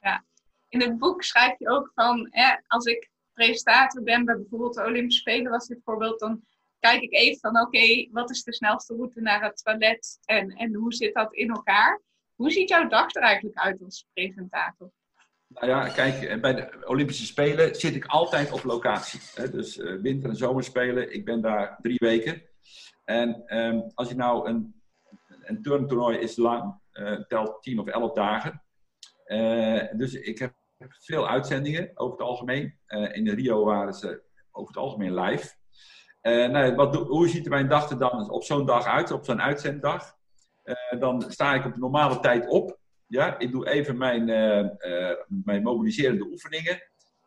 Ja, in het boek schrijf je ook van, als ik presentator ben bij bijvoorbeeld de Olympische Spelen, was dit voorbeeld, dan kijk ik even van, oké, wat is de snelste route naar het toilet en, en hoe zit dat in elkaar? Hoe ziet jouw dag er eigenlijk uit als presentator? Nou ja, kijk, bij de Olympische Spelen zit ik altijd op locatie. Dus uh, winter- en zomerspelen, ik ben daar drie weken. En um, als je nou een, een turntoernooi is lang, uh, telt tien of elf dagen. Dus ik heb veel uitzendingen over het algemeen. In Rio waren ze over het algemeen live. Nou, wat, hoe ziet mijn dag er dan op zo'n dag uit, op zo'n uitzenddag? Uh, dan sta ik op de normale tijd op. Ja? Ik doe even mijn, mijn mobiliserende oefeningen.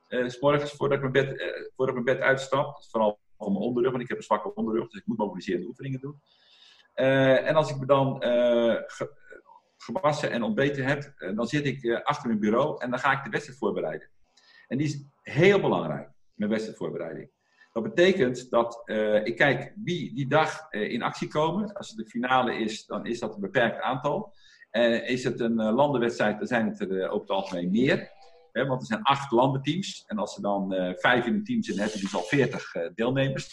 S morgens voordat ik mijn bed, voordat ik mijn bed uitstap. vooral voor mijn onderrug, want ik heb een zwakke onderrug. Dus ik moet mobiliserende oefeningen doen. en als ik me dan gewassen en ontbeten heb, eh, dan zit ik eh, achter mijn bureau en dan ga ik de wedstrijd voorbereiden. En die is heel belangrijk, mijn wedstrijdvoorbereiding. Dat betekent dat uh, ik kijk wie die dag uh, in actie komen. Als het de finale is, dan is dat een beperkt aantal. En is het een uh, landenwedstrijd, dan zijn het er over het algemeen meer. Hè, want er zijn acht landenteams. En als er dan vijf in een team zitten, heb je dus al veertig deelnemers.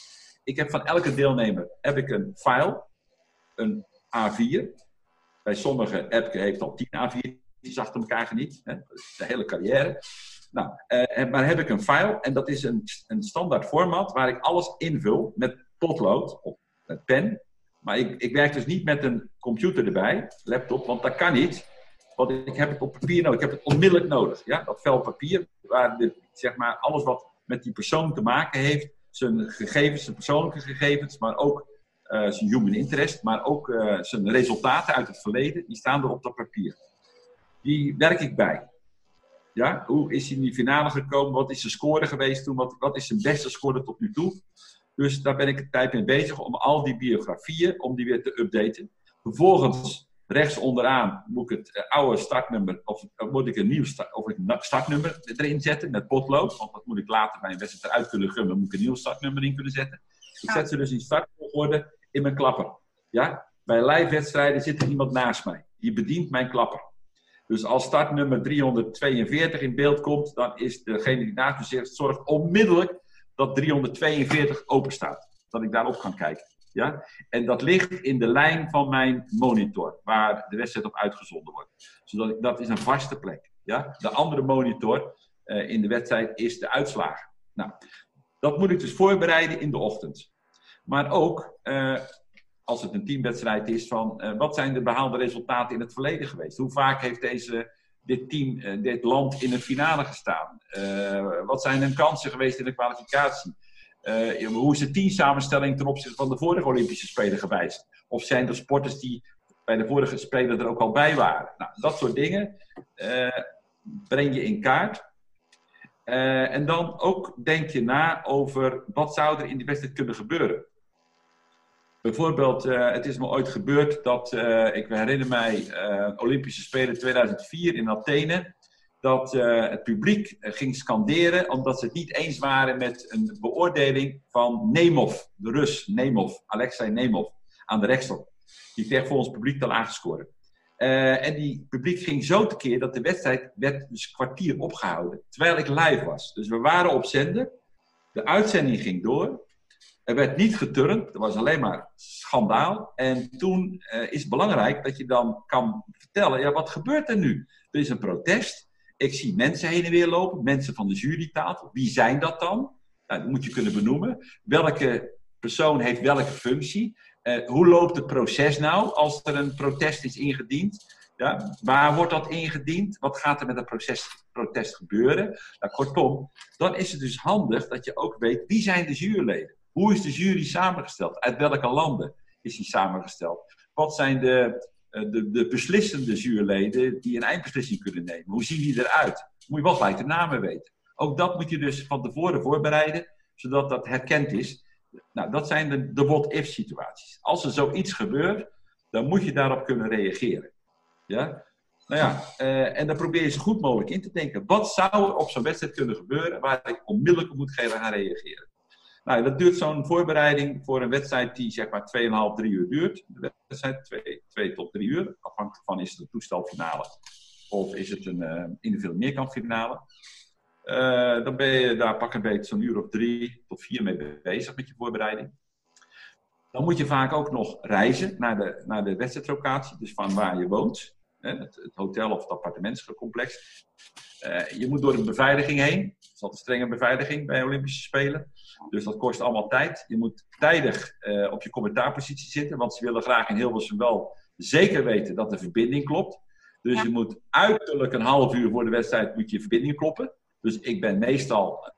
Ik heb van elke deelnemer heb ik een file, een A4. Bij sommige Epke heeft al 10 A4'tjes achter elkaar geniet. Hè? De hele carrière. Nou, uh, maar heb ik een file en dat is een, een standaard format waar ik alles invul met potlood of met pen. Maar ik, ik werk dus niet met een computer erbij, laptop, want dat kan niet. Want ik heb het op papier nodig. Ik heb het onmiddellijk nodig. Ja? Dat vel papier, waar de, zeg maar, alles wat met die persoon te maken heeft, zijn gegevens, zijn persoonlijke gegevens, maar ook uh, zijn human interest, maar ook uh, zijn resultaten uit het verleden, die staan er op dat papier. Die werk ik bij. Ja? Hoe is hij in die finale gekomen? Wat is zijn score geweest toen? Wat, wat is zijn beste score tot nu toe? Dus daar ben ik een tijd mee bezig om al die biografieën, om die weer te updaten. Vervolgens, rechts onderaan, moet ik het uh, oude startnummer, of moet ik een nieuw of startnummer erin zetten met potlood. Want dat moet ik later bij een wedstrijd eruit kunnen gummen, moet ik een nieuw startnummer in kunnen zetten. Ik zet ze dus in startvolgorde in mijn klapper. Ja? Bij live-wedstrijden zit er iemand naast mij. Die bedient mijn klapper. Dus als startnummer 342 in beeld komt, dan is degene die naast me zit, zorgt onmiddellijk dat 342 open staat. Dat ik daarop kan kijken. Ja? En dat ligt in de lijn van mijn monitor, waar de wedstrijd op uitgezonden wordt. Zodat ik, dat is een vaste plek. Ja? De andere monitor uh, in de wedstrijd is de uitslagen. Nou, dat moet ik dus voorbereiden in de ochtend. Maar ook uh, als het een teamwedstrijd is, van uh, wat zijn de behaalde resultaten in het verleden geweest? Hoe vaak heeft deze, dit team, uh, dit land in een finale gestaan? wat zijn hun kansen geweest in de kwalificatie? hoe is de teamsamenstelling ten opzichte van de vorige Olympische Spelen geweest? Of zijn er sporters die bij de vorige Spelen er ook al bij waren? Nou, dat soort dingen breng je in kaart. en dan ook denk je na over wat zou er in die wedstrijd kunnen gebeuren. Bijvoorbeeld, uh, het is me ooit gebeurd dat, uh, ik herinner mij, uh, Olympische Spelen 2004 in Athene, dat het publiek ging scanderen omdat ze het niet eens waren met een beoordeling van Nemov, de Rus, Nemov, Alexei Nemov, aan de rechtstok. Die kreeg voor ons publiek dan aangescoren. en die publiek ging zo tekeer dat de wedstrijd werd dus kwartier opgehouden. Terwijl ik live was. Dus we waren op zender. De uitzending ging door. Er werd niet geturnd, er was alleen maar schandaal. En toen uh, is het belangrijk dat je dan kan vertellen, ja, wat gebeurt er nu? Er is een protest. Ik zie mensen heen en weer lopen, mensen van de jurytafel. Wie zijn dat dan? Nou, dat moet je kunnen benoemen. Welke persoon heeft welke functie? Uh, hoe loopt het proces nou als er een protest is ingediend? Ja, waar wordt dat ingediend? Wat gaat er met het proces, protest gebeuren? Nou, kortom, dan is het dus handig dat je ook weet wie zijn de juryleden. Hoe is de jury samengesteld? Uit welke landen is die samengesteld? Wat zijn de, eh, de, de beslissende juryleden die een eindbeslissing kunnen nemen? Hoe zien die eruit? Moet je wel gelijk de namen weten. Ook dat moet je dus van tevoren voorbereiden, zodat dat herkend is. Nou, dat zijn de, de what-if situaties. Als er zoiets gebeurt, dan moet je daarop kunnen reageren. Ja? Nou ja, uh, en dan probeer je zo goed mogelijk in te denken. Wat zou er op zo'n wedstrijd kunnen gebeuren waar ik onmiddellijk op moet gaan reageren? Nou, dat duurt zo'n voorbereiding voor een wedstrijd die zeg maar 2,5, 3 uur duurt. De wedstrijd 2, 2 tot 3 uur. Afhankelijk van is het een toestelfinale of is het een uh, individuele meerkampfinale. Uh, dan ben je daar pak een beetje zo'n uur of drie tot vier mee bezig met je voorbereiding. Dan moet je vaak ook nog reizen naar de, naar de wedstrijdlocatie, dus van waar je woont. Het, hotel of het appartementscomplex. Uh, je moet door een beveiliging heen. Dat is altijd strenge beveiliging bij Olympische Spelen. Dus dat kost allemaal tijd. Je moet tijdig uh, op je commentaarpositie zitten, want ze willen graag in Hilversum wel zeker weten dat de verbinding klopt. Dus ja. je moet uiterlijk een half uur voor de wedstrijd moet je verbinding kloppen. Dus ik ben meestal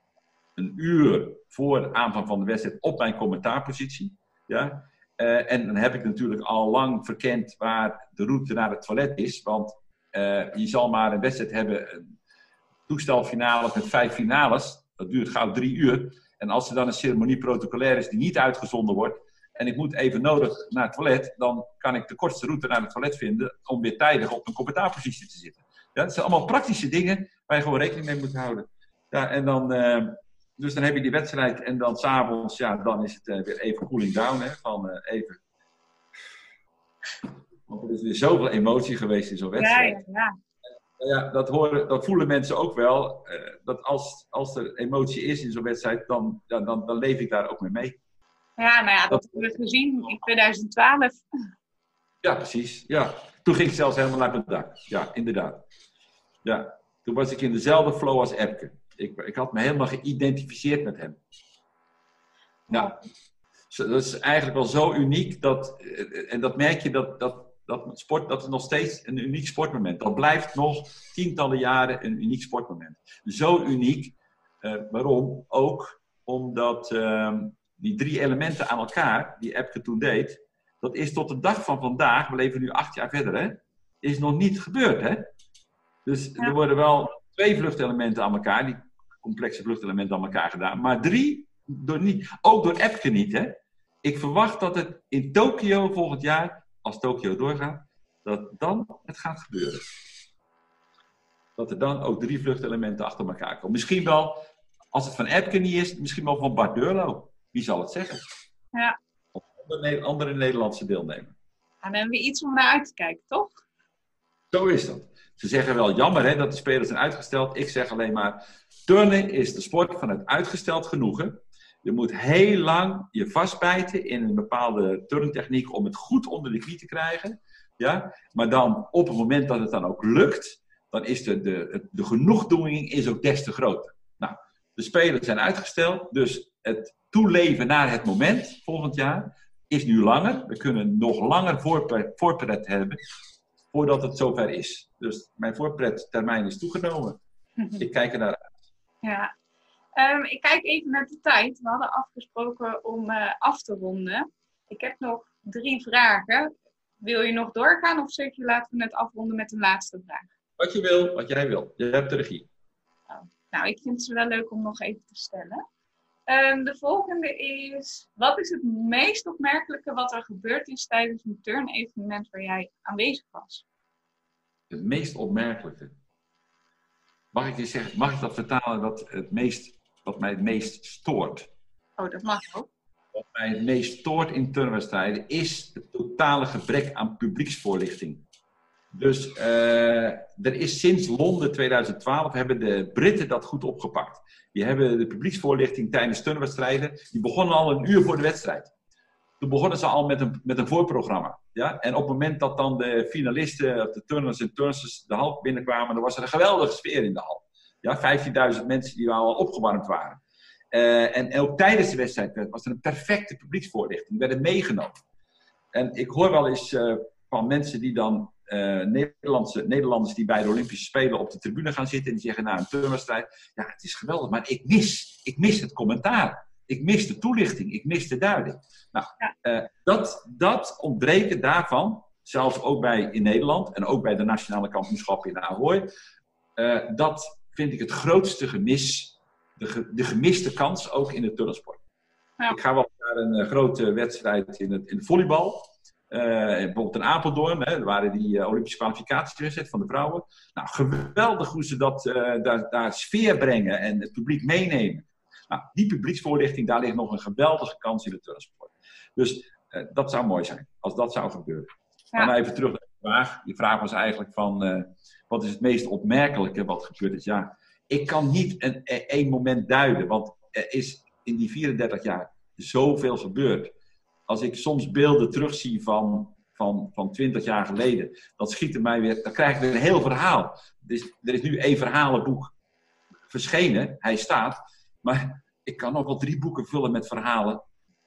een uur voor aanvang van de wedstrijd op mijn commentaarpositie. Ja? Uh, en dan heb ik natuurlijk al lang verkend waar de route naar het toilet is. Want uh, je zal maar een wedstrijd hebben, een toestelfinale met vijf finales. Dat duurt gauw drie uur. En als er dan een ceremonie protocolair is die niet uitgezonden wordt. En ik moet even nodig naar het toilet. Dan kan ik de kortste route naar het toilet vinden. Om weer tijdig op een commentaarpositie te zitten. Ja, dat zijn allemaal praktische dingen waar je gewoon rekening mee moet houden. Ja, en dan, uh, dus dan heb je die wedstrijd en dan s'avonds, ja, dan is het uh, weer even cooling down. Hè, van uh, even. Want er is weer zoveel emotie geweest in zo'n wedstrijd. Ja, ja. Ja, dat, horen, dat voelen mensen ook wel. dat als, als er emotie is in zo'n wedstrijd, dan, dan, dan leef ik daar ook mee mee. Ja, nou ja, dat, dat hebben we gezien in 2012. Ja, precies. Ja. Toen ging ik zelfs helemaal naar het dak. Ja, inderdaad. Ja, toen was ik in dezelfde flow als Epke. Ik, ik had me helemaal geïdentificeerd met hem. Nou, dat is eigenlijk wel zo uniek dat, en dat merk je dat, dat, dat sport, dat is nog steeds een uniek sportmoment. Dat blijft nog tientallen jaren een uniek sportmoment. Zo uniek, uh, waarom? Ook omdat uh, die drie elementen aan elkaar, die Epke toen deed, dat is tot de dag van vandaag, we leven nu acht jaar verder, hè, is nog niet gebeurd. Hè? Dus ja. er worden wel twee vluchtelementen aan elkaar, die complexe vluchtelementen aan elkaar gedaan, maar drie, door niet, ook door Epke niet. Hè? Ik verwacht dat het in Tokio volgend jaar, als Tokio doorgaat, dat dan het gaat gebeuren. Dat er dan ook drie vluchtelementen achter elkaar komen. Misschien wel, als het van Epke niet is, misschien wel van Bart Durlo. Wie zal het zeggen? Ja. Of andere, andere Nederlandse deelnemer. En dan hebben we iets om naar uit te kijken, toch? Zo is dat. Ze zeggen wel jammer hè, dat de spelers zijn uitgesteld. Ik zeg alleen maar, turnen is de sport van het uitgesteld genoegen. Je moet heel lang je vastbijten in een bepaalde turntechniek om het goed onder de knie te krijgen. Ja? Maar dan op het moment dat het dan ook lukt, dan is de, de, de genoegdoening is ook des te groter. Nou, de spelers zijn uitgesteld, dus het toeleven naar het moment volgend jaar is nu langer. We kunnen nog langer voorpret hebben voordat het zover is. Dus mijn voorprettermijn is toegenomen. Ik kijk er naar uit. Ja. Um, ik kijk even naar de tijd. We hadden afgesproken om uh, af te ronden. Ik heb nog drie vragen. Wil je nog doorgaan of zeg je laten we het afronden met een laatste vraag? Wat je wil, wat jij wil. Je hebt de regie. Oh. Nou, ik vind het wel leuk om nog even te stellen. Um, de volgende is: wat is het meest opmerkelijke wat er gebeurd is tijdens een turn-evenement waar jij aanwezig was? Het meest opmerkelijke. Mag ik je zeggen, mag ik dat vertalen dat het meest, wat mij het meest stoort? Oh, dat mag ook. Wat mij het meest stoort in turnwedstrijden is het totale gebrek aan publieksvoorlichting. Dus uh, er is sinds Londen 2012 hebben de Britten dat goed opgepakt. Die hebben de publieksvoorlichting tijdens turnwedstrijden, die begonnen al een uur voor de wedstrijd. Toen begonnen ze al met een, met een voorprogramma. Ja? En op het moment dat dan de finalisten, de turners en turnsters de hal binnenkwamen, dan was er een geweldige sfeer in de hal. Ja, 15.000 mensen die al opgewarmd waren. Uh, en, ook tijdens de wedstrijd was er een perfecte publieksvoorlichting, werden meegenomen. En ik hoor wel eens uh, van mensen die dan uh, Nederlandse, Nederlanders die bij de Olympische Spelen op de tribune gaan zitten en die zeggen na nou, een turnwedstrijd, ja het is geweldig, maar ik mis, ik mis het commentaar. Ik mis de toelichting, ik mis de duiding. Nou, dat, dat ontbreken daarvan, zelfs ook bij in Nederland en ook bij de nationale kampioenschappen in Ahoy, dat vind ik het grootste gemis, de, de gemiste kans ook in de turnsport. Ja. Ik ga wel naar een grote wedstrijd in het, in volleybal. Uh, bijvoorbeeld in Apeldoorn, hè, waren die uh, Olympische kwalificatiewedstrijd van de vrouwen. Nou, geweldig hoe ze dat, uh, daar, daar sfeer brengen en het publiek meenemen. Nou, die publieksvoorlichting, daar ligt nog een geweldige kans in de turnsport. Dus dat zou mooi zijn, als dat zou gebeuren. Ja. Maar even terug naar de vraag. Die vraag was eigenlijk van, wat is het meest opmerkelijke wat gebeurd is? Ja, ik kan niet een, één moment duiden, want er is in die 34 jaar zoveel gebeurd als ik soms beelden terugzie van, van, van 20 jaar geleden, dan schiet er mij weer, dan krijg ik weer een heel verhaal. Er is nu één verhalenboek verschenen, hij staat, maar ik kan nog wel drie boeken vullen met verhalen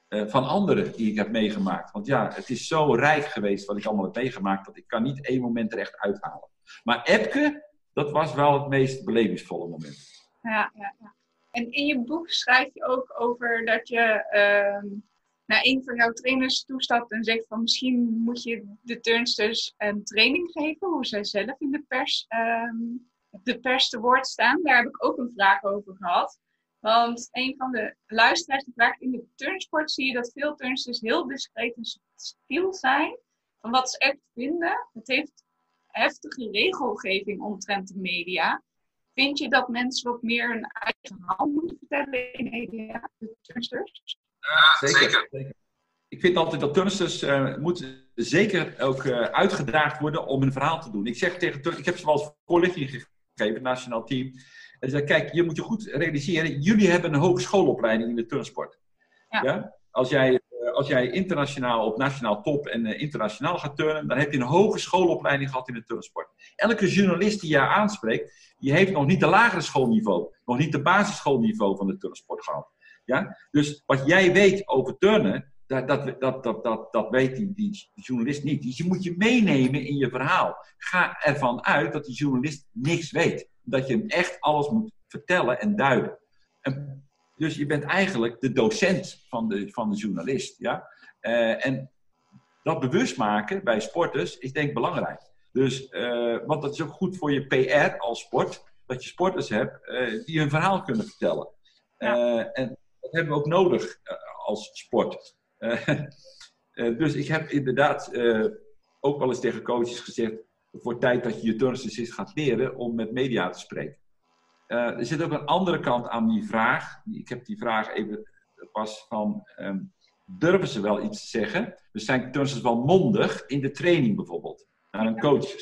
uh, van anderen die ik heb meegemaakt. Want ja, het is zo rijk geweest wat ik allemaal heb meegemaakt, dat ik kan niet één moment er echt uithalen. Maar Epke, dat was wel het meest belevingsvolle moment. Ja, ja, ja. En in je boek schrijf je ook over dat je... Uh naar een van jouw trainers toestapt en zegt van misschien moet je de turnsters een training geven, hoe zij zelf in de pers, um, de pers te woord staan. Daar heb ik ook een vraag over gehad. Want een van de luisteraars die vraagt, in de turnsport zie je dat veel turnsters heel discreet en subtiel zijn van wat ze echt vinden. Het heeft heftige regelgeving omtrent de media. Vind je dat mensen wat meer hun eigen verhaal moeten vertellen in media, de turnsters? zeker. zeker. Ik vind altijd dat turnsters uh, moeten zeker ook uh, uitgedaagd worden om een verhaal te doen. Ik zeg tegen ik heb ze wel eens voorlichting gegeven, het nationaal team. En zei, kijk, je moet je goed realiseren, jullie hebben een hogeschoolopleiding in de turnsport. Ja. ja? Als, jij, als jij internationaal op nationaal top en internationaal gaat turnen, dan heb je een hogeschoolopleiding gehad in de turnsport. Elke journalist die je aanspreekt, die heeft nog niet de lagere schoolniveau, nog niet de basisschoolniveau van de turnsport gehad. Ja? Dus wat jij weet over turnen, dat, dat, dat, dat, dat, dat weet die, die, journalist niet. Dus je moet je meenemen in je verhaal. Ga ervan uit dat die journalist niks weet. Dat je hem echt alles moet vertellen en duiden. En, dus je bent eigenlijk de docent van de, van de journalist. Ja? Uh, en dat bewust maken bij sporters is denk ik belangrijk. Dus, uh, want dat is ook goed voor je PR als sport. Dat je sporters hebt uh, die hun verhaal kunnen vertellen. Ja. en dat hebben we ook nodig als sport. [LAUGHS] Dus ik heb inderdaad ook wel eens tegen coaches gezegd: voor tijd dat je je turnsters gaat leren om met media te spreken. Er zit ook een andere kant aan die vraag. Ik heb die vraag even pas van. Um, durven ze wel iets te zeggen? Dus zijn turnsters wel mondig in de training bijvoorbeeld, naar een coach?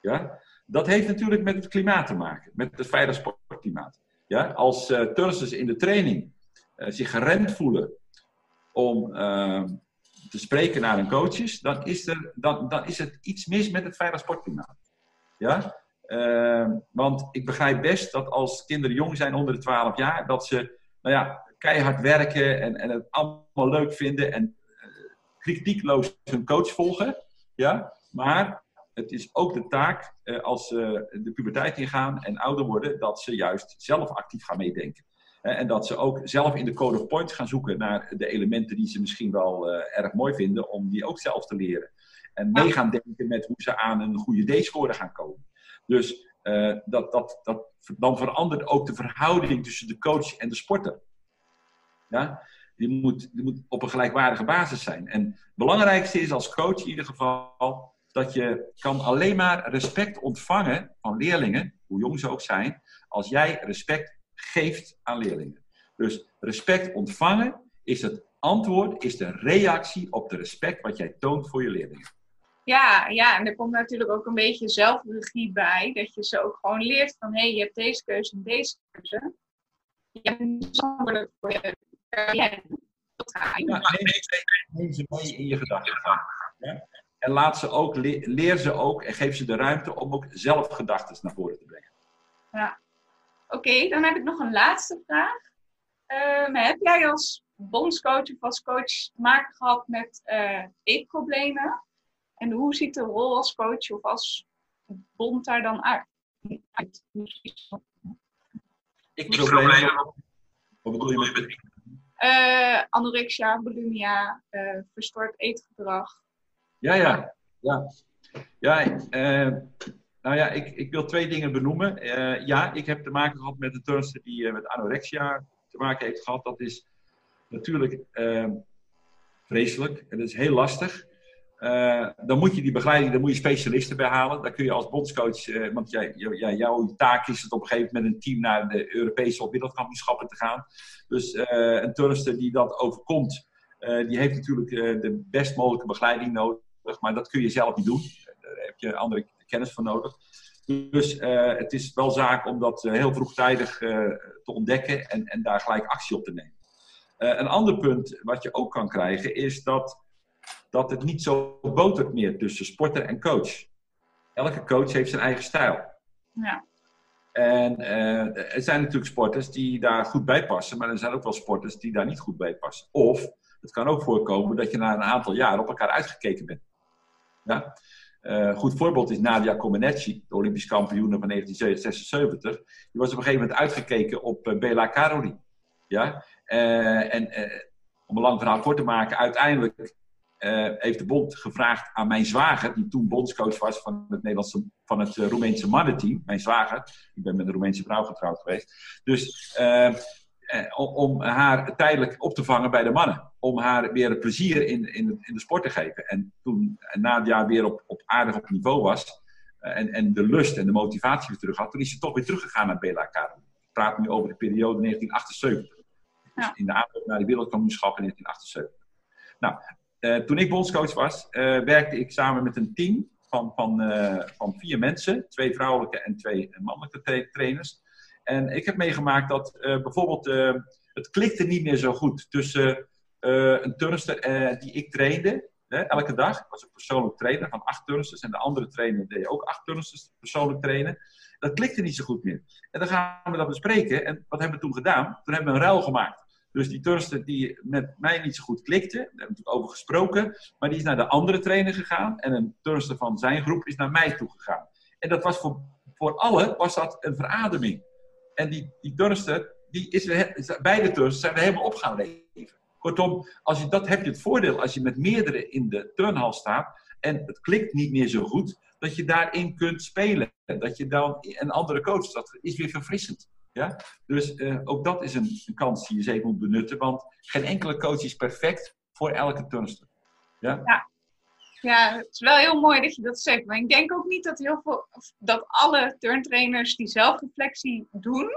Ja? Dat heeft natuurlijk met het klimaat te maken, met het veilig sportklimaat. Ja? Als uh, turnsters in de training uh, zich geremd voelen om uh, te spreken naar hun coaches, dan is, er, dan, dan is het iets mis met het veilig sportklimaat. Ja? Uh, want ik begrijp best dat als kinderen jong zijn onder de 12 jaar, dat ze nou ja, keihard werken en, en het allemaal leuk vinden en kritiekloos hun coach volgen. Ja? Maar het is ook de taak als ze de puberteit ingaan en ouder worden, dat ze juist zelf actief gaan meedenken. En dat ze ook zelf in de code of points gaan zoeken naar de elementen die ze misschien wel uh, erg mooi vinden, om die ook zelf te leren. En mee gaan denken met hoe ze aan een goede D-score gaan komen. Dus uh, dat, dat, dat, dan verandert ook de verhouding tussen de coach en de sporter. Ja? Die, moet, die moet op een gelijkwaardige basis zijn. En het belangrijkste is als coach in ieder geval dat je kan alleen maar respect ontvangen van leerlingen, hoe jong ze ook zijn, als jij respect geeft aan leerlingen. Dus respect ontvangen is het antwoord, is de reactie op de respect wat jij toont voor je leerlingen. Ja, ja, en er komt natuurlijk ook een beetje zelfregie bij. Dat je ze ook gewoon leert van, hé, hey, je hebt deze keuze en deze keuze. Je hebt een verantwoordelijk voor je carrière. Ja, neem, ze mee in je gedachten. Ja? En laat ze ook, leer ze ook en geef ze de ruimte om ook zelf gedachten naar voren te brengen. Ja. Oké, dan heb ik nog een laatste vraag. Um, heb jij als bondscoach of als coach te maken gehad met uh, eetproblemen? En hoe ziet de rol als coach of als bond daar dan uit? Ik problemen? Wat bedoel je met uh, anorexia, bulimia, uh, verstoord eetgedrag. Ja, ja. Ja, ja uh, nou ja, ik, ik wil twee dingen benoemen. ja, ik heb te maken gehad met een turnster die met anorexia te maken heeft gehad. Dat is natuurlijk vreselijk en dat is heel lastig. Uh, dan moet je die begeleiding, dan moet je specialisten bij halen. Dan kun je als bondscoach, uh, want jij, jouw taak is het op een gegeven moment met een team naar de Europese of wereldkampioenschappen te gaan. Dus uh, een turnster die dat overkomt, die heeft natuurlijk de best mogelijke begeleiding nodig. Maar dat kun je zelf niet doen. Daar heb je andere kennis voor nodig. Dus het is wel zaak om dat heel vroegtijdig te ontdekken en, en daar gelijk actie op te nemen. een ander punt wat je ook kan krijgen is dat dat het niet zo botert meer tussen sporter en coach. Elke coach heeft zijn eigen stijl. Ja. En uh, er zijn natuurlijk sporters die daar goed bij passen, maar er zijn ook wel sporters die daar niet goed bij passen. Of het kan ook voorkomen dat je na een aantal jaar op elkaar uitgekeken bent. Ja? Uh, goed voorbeeld is Nadia Comaneci, de Olympisch kampioene van 1976. Die was op een gegeven moment uitgekeken op uh, Bela Karoli. Ja? en om een lang verhaal kort te maken, uiteindelijk uh, heeft de bond gevraagd aan mijn zwager, die toen bondscoach was van het, Nederlandse, van het uh, Roemeense mannenteam. Mijn zwager, ik ben met een Roemeense vrouw getrouwd geweest. Dus uh, om haar tijdelijk op te vangen bij de mannen. Om haar weer het plezier in, in, in de sport te geven. En toen Nadia weer op, op aardig op niveau was. en, en de lust en de motivatie weer terug had. Toen is ze toch weer teruggegaan naar Bela Karel. Ik praat nu over de periode 1978. Ja. Dus in de aanloop naar de wereldkampioenschap in 1978. Nou, toen ik bondscoach was, uh, werkte ik samen met een team van, van, uh, van vier mensen. Twee vrouwelijke en twee mannelijke tra trainers. En ik heb meegemaakt dat bijvoorbeeld het klikte niet meer zo goed tussen een turnster die ik trainde. elke dag. Ik was een persoonlijk trainer van acht turnsters. En de andere trainer deed ook acht turnsters persoonlijk trainen. Dat klikte niet zo goed meer. En dan gaan we dat bespreken. En wat hebben we toen gedaan? Toen hebben we een ruil gemaakt. Dus die turnster die met mij niet zo goed klikte, daar hebben we natuurlijk over gesproken, maar die is naar de andere trainer gegaan en een turnster van zijn groep is naar mij toe gegaan. En dat was voor, voor allen was dat een verademing. En die, die die is, beide turnsters zijn er helemaal op gaan leven. Kortom, als je, dat heb je het voordeel als je met meerdere in de turnhal staat en het klikt niet meer zo goed, dat je daarin kunt spelen. Dat je dan een andere coach, dat is weer verfrissend. Ja? Dus uh, ook dat is een, een, kans die je zeker moet benutten, want geen enkele coach is perfect voor elke turnster. Ja? ja? Ja, het is wel heel mooi dat je dat zegt. Maar ik denk ook niet dat, heel veel, dat alle turntrainers die zelfreflectie doen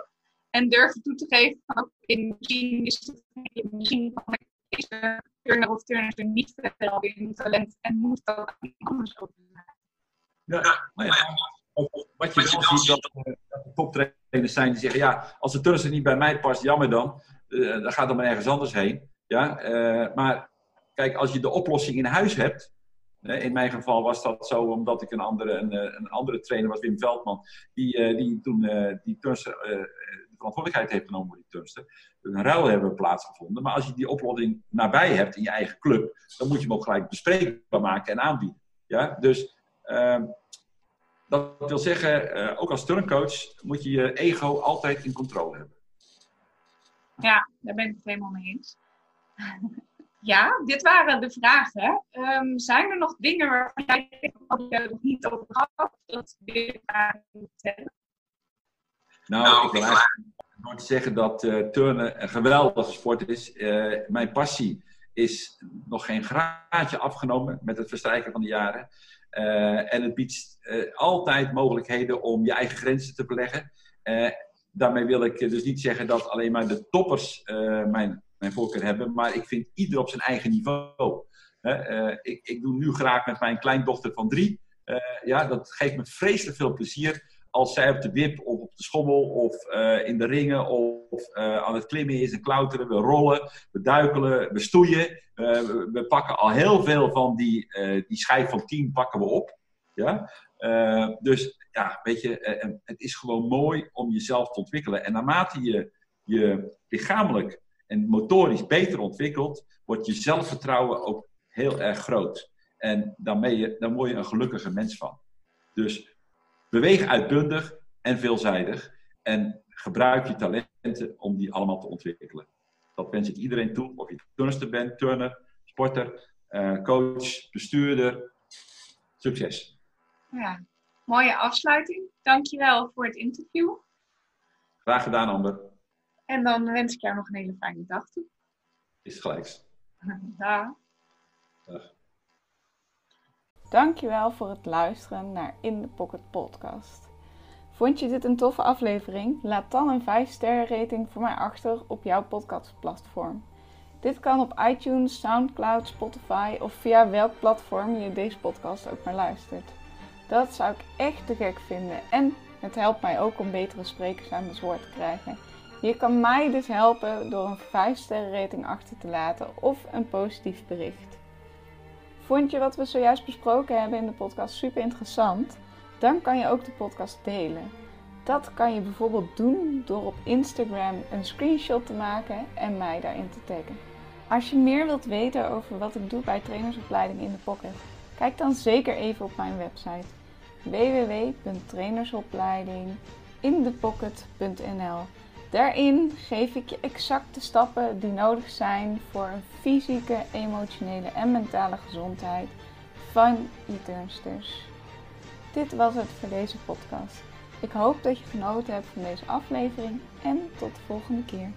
en durven toe te geven van oké, misschien is het misschien van deze turner of turner niet verder in talent en moet dat anders over Ja, maar ja, wat je wel ziet, dat, uh, dat de toptrainers zijn die zeggen, ja, als de turnster niet bij mij past, jammer dan. Uh, dan gaat dan maar ergens anders heen. Ja? Uh, maar kijk, als je de oplossing in huis hebt, in mijn geval was dat zo omdat ik een andere, een, een andere trainer was, Wim Veldman, die, die toen die turnster de verantwoordelijkheid heeft genomen voor die turnster. Een ruil hebben plaatsgevonden. Maar als je die oplossing nabij hebt in je eigen club, dan moet je hem ook gelijk bespreekbaar maken en aanbieden. Ja? Dus ehm, dat wil zeggen, uh, ook als turncoach moet je je ego altijd in controle hebben. Ja, daar ben ik het helemaal mee eens. [LAUGHS] ja, dit waren de vragen. Um, zijn er nog dingen waarvan jij het nog niet over gehad? Dat wil vertellen? Nou, nou, ik wil eigenlijk zeggen dat uh, turnen een geweldige sport is. Uh, mijn passie is nog geen graadje afgenomen met het verstrijken van de jaren. Uh, en het biedt uh, altijd mogelijkheden om je eigen grenzen te beleggen. Uh, daarmee wil ik dus niet zeggen dat alleen maar de toppers mijn, mijn voorkeur hebben, maar ik vind ieder op zijn eigen niveau. ik, ik doe nu graag met mijn kleindochter van drie. ja, dat geeft me vreselijk veel plezier als zij op de wip of op de schommel of in de ringen of aan het klimmen is en klauteren. We rollen, we duikelen, we stoeien. Uh, we, pakken al heel veel van die, die schijf van 10 pakken we op. Ja? dus ja, weet het is gewoon mooi om jezelf te ontwikkelen. En naarmate je je lichamelijk en motorisch beter ontwikkelt, wordt je zelfvertrouwen ook heel erg groot. En je, dan word je een gelukkige mens van. Dus Beweeg uitbundig en veelzijdig. En gebruik je talenten om die allemaal te ontwikkelen. Dat wens ik iedereen toe. Of je turnster bent, turner, sporter, uh, coach, bestuurder. Succes. Ja, mooie afsluiting. Dankjewel voor het interview. Graag gedaan, Amber. En dan wens ik jou nog een hele fijne dag toe. Is het gelijks. [LAUGHS] Dag. Dag. Dankjewel voor het luisteren naar In The Pocket podcast. Vond je dit een toffe aflevering? Laat dan een 5 sterren rating voor mij achter op jouw podcastplatform. Dit kan op iTunes, Soundcloud, Spotify of via welk platform je deze podcast ook maar luistert. Dat zou ik echt te gek vinden en het helpt mij ook om betere sprekers aan het woord te krijgen. Je kan mij dus helpen door een 5 sterren rating achter te laten of een positief bericht. Vond je wat we zojuist besproken hebben in de podcast super interessant? Dan kan je ook de podcast delen. Dat kan je bijvoorbeeld doen door op Instagram een screenshot te maken en mij daarin te taggen. Als je meer wilt weten over wat ik doe bij trainersopleiding in de pocket, kijk dan zeker even op mijn website www.trainersopleidinginthepocket.nl. Daarin geef ik je exact de stappen die nodig zijn voor een fysieke, emotionele en mentale gezondheid van je turnsters. Dit was het voor deze podcast. Ik hoop dat je genoten hebt van deze aflevering en tot de volgende keer.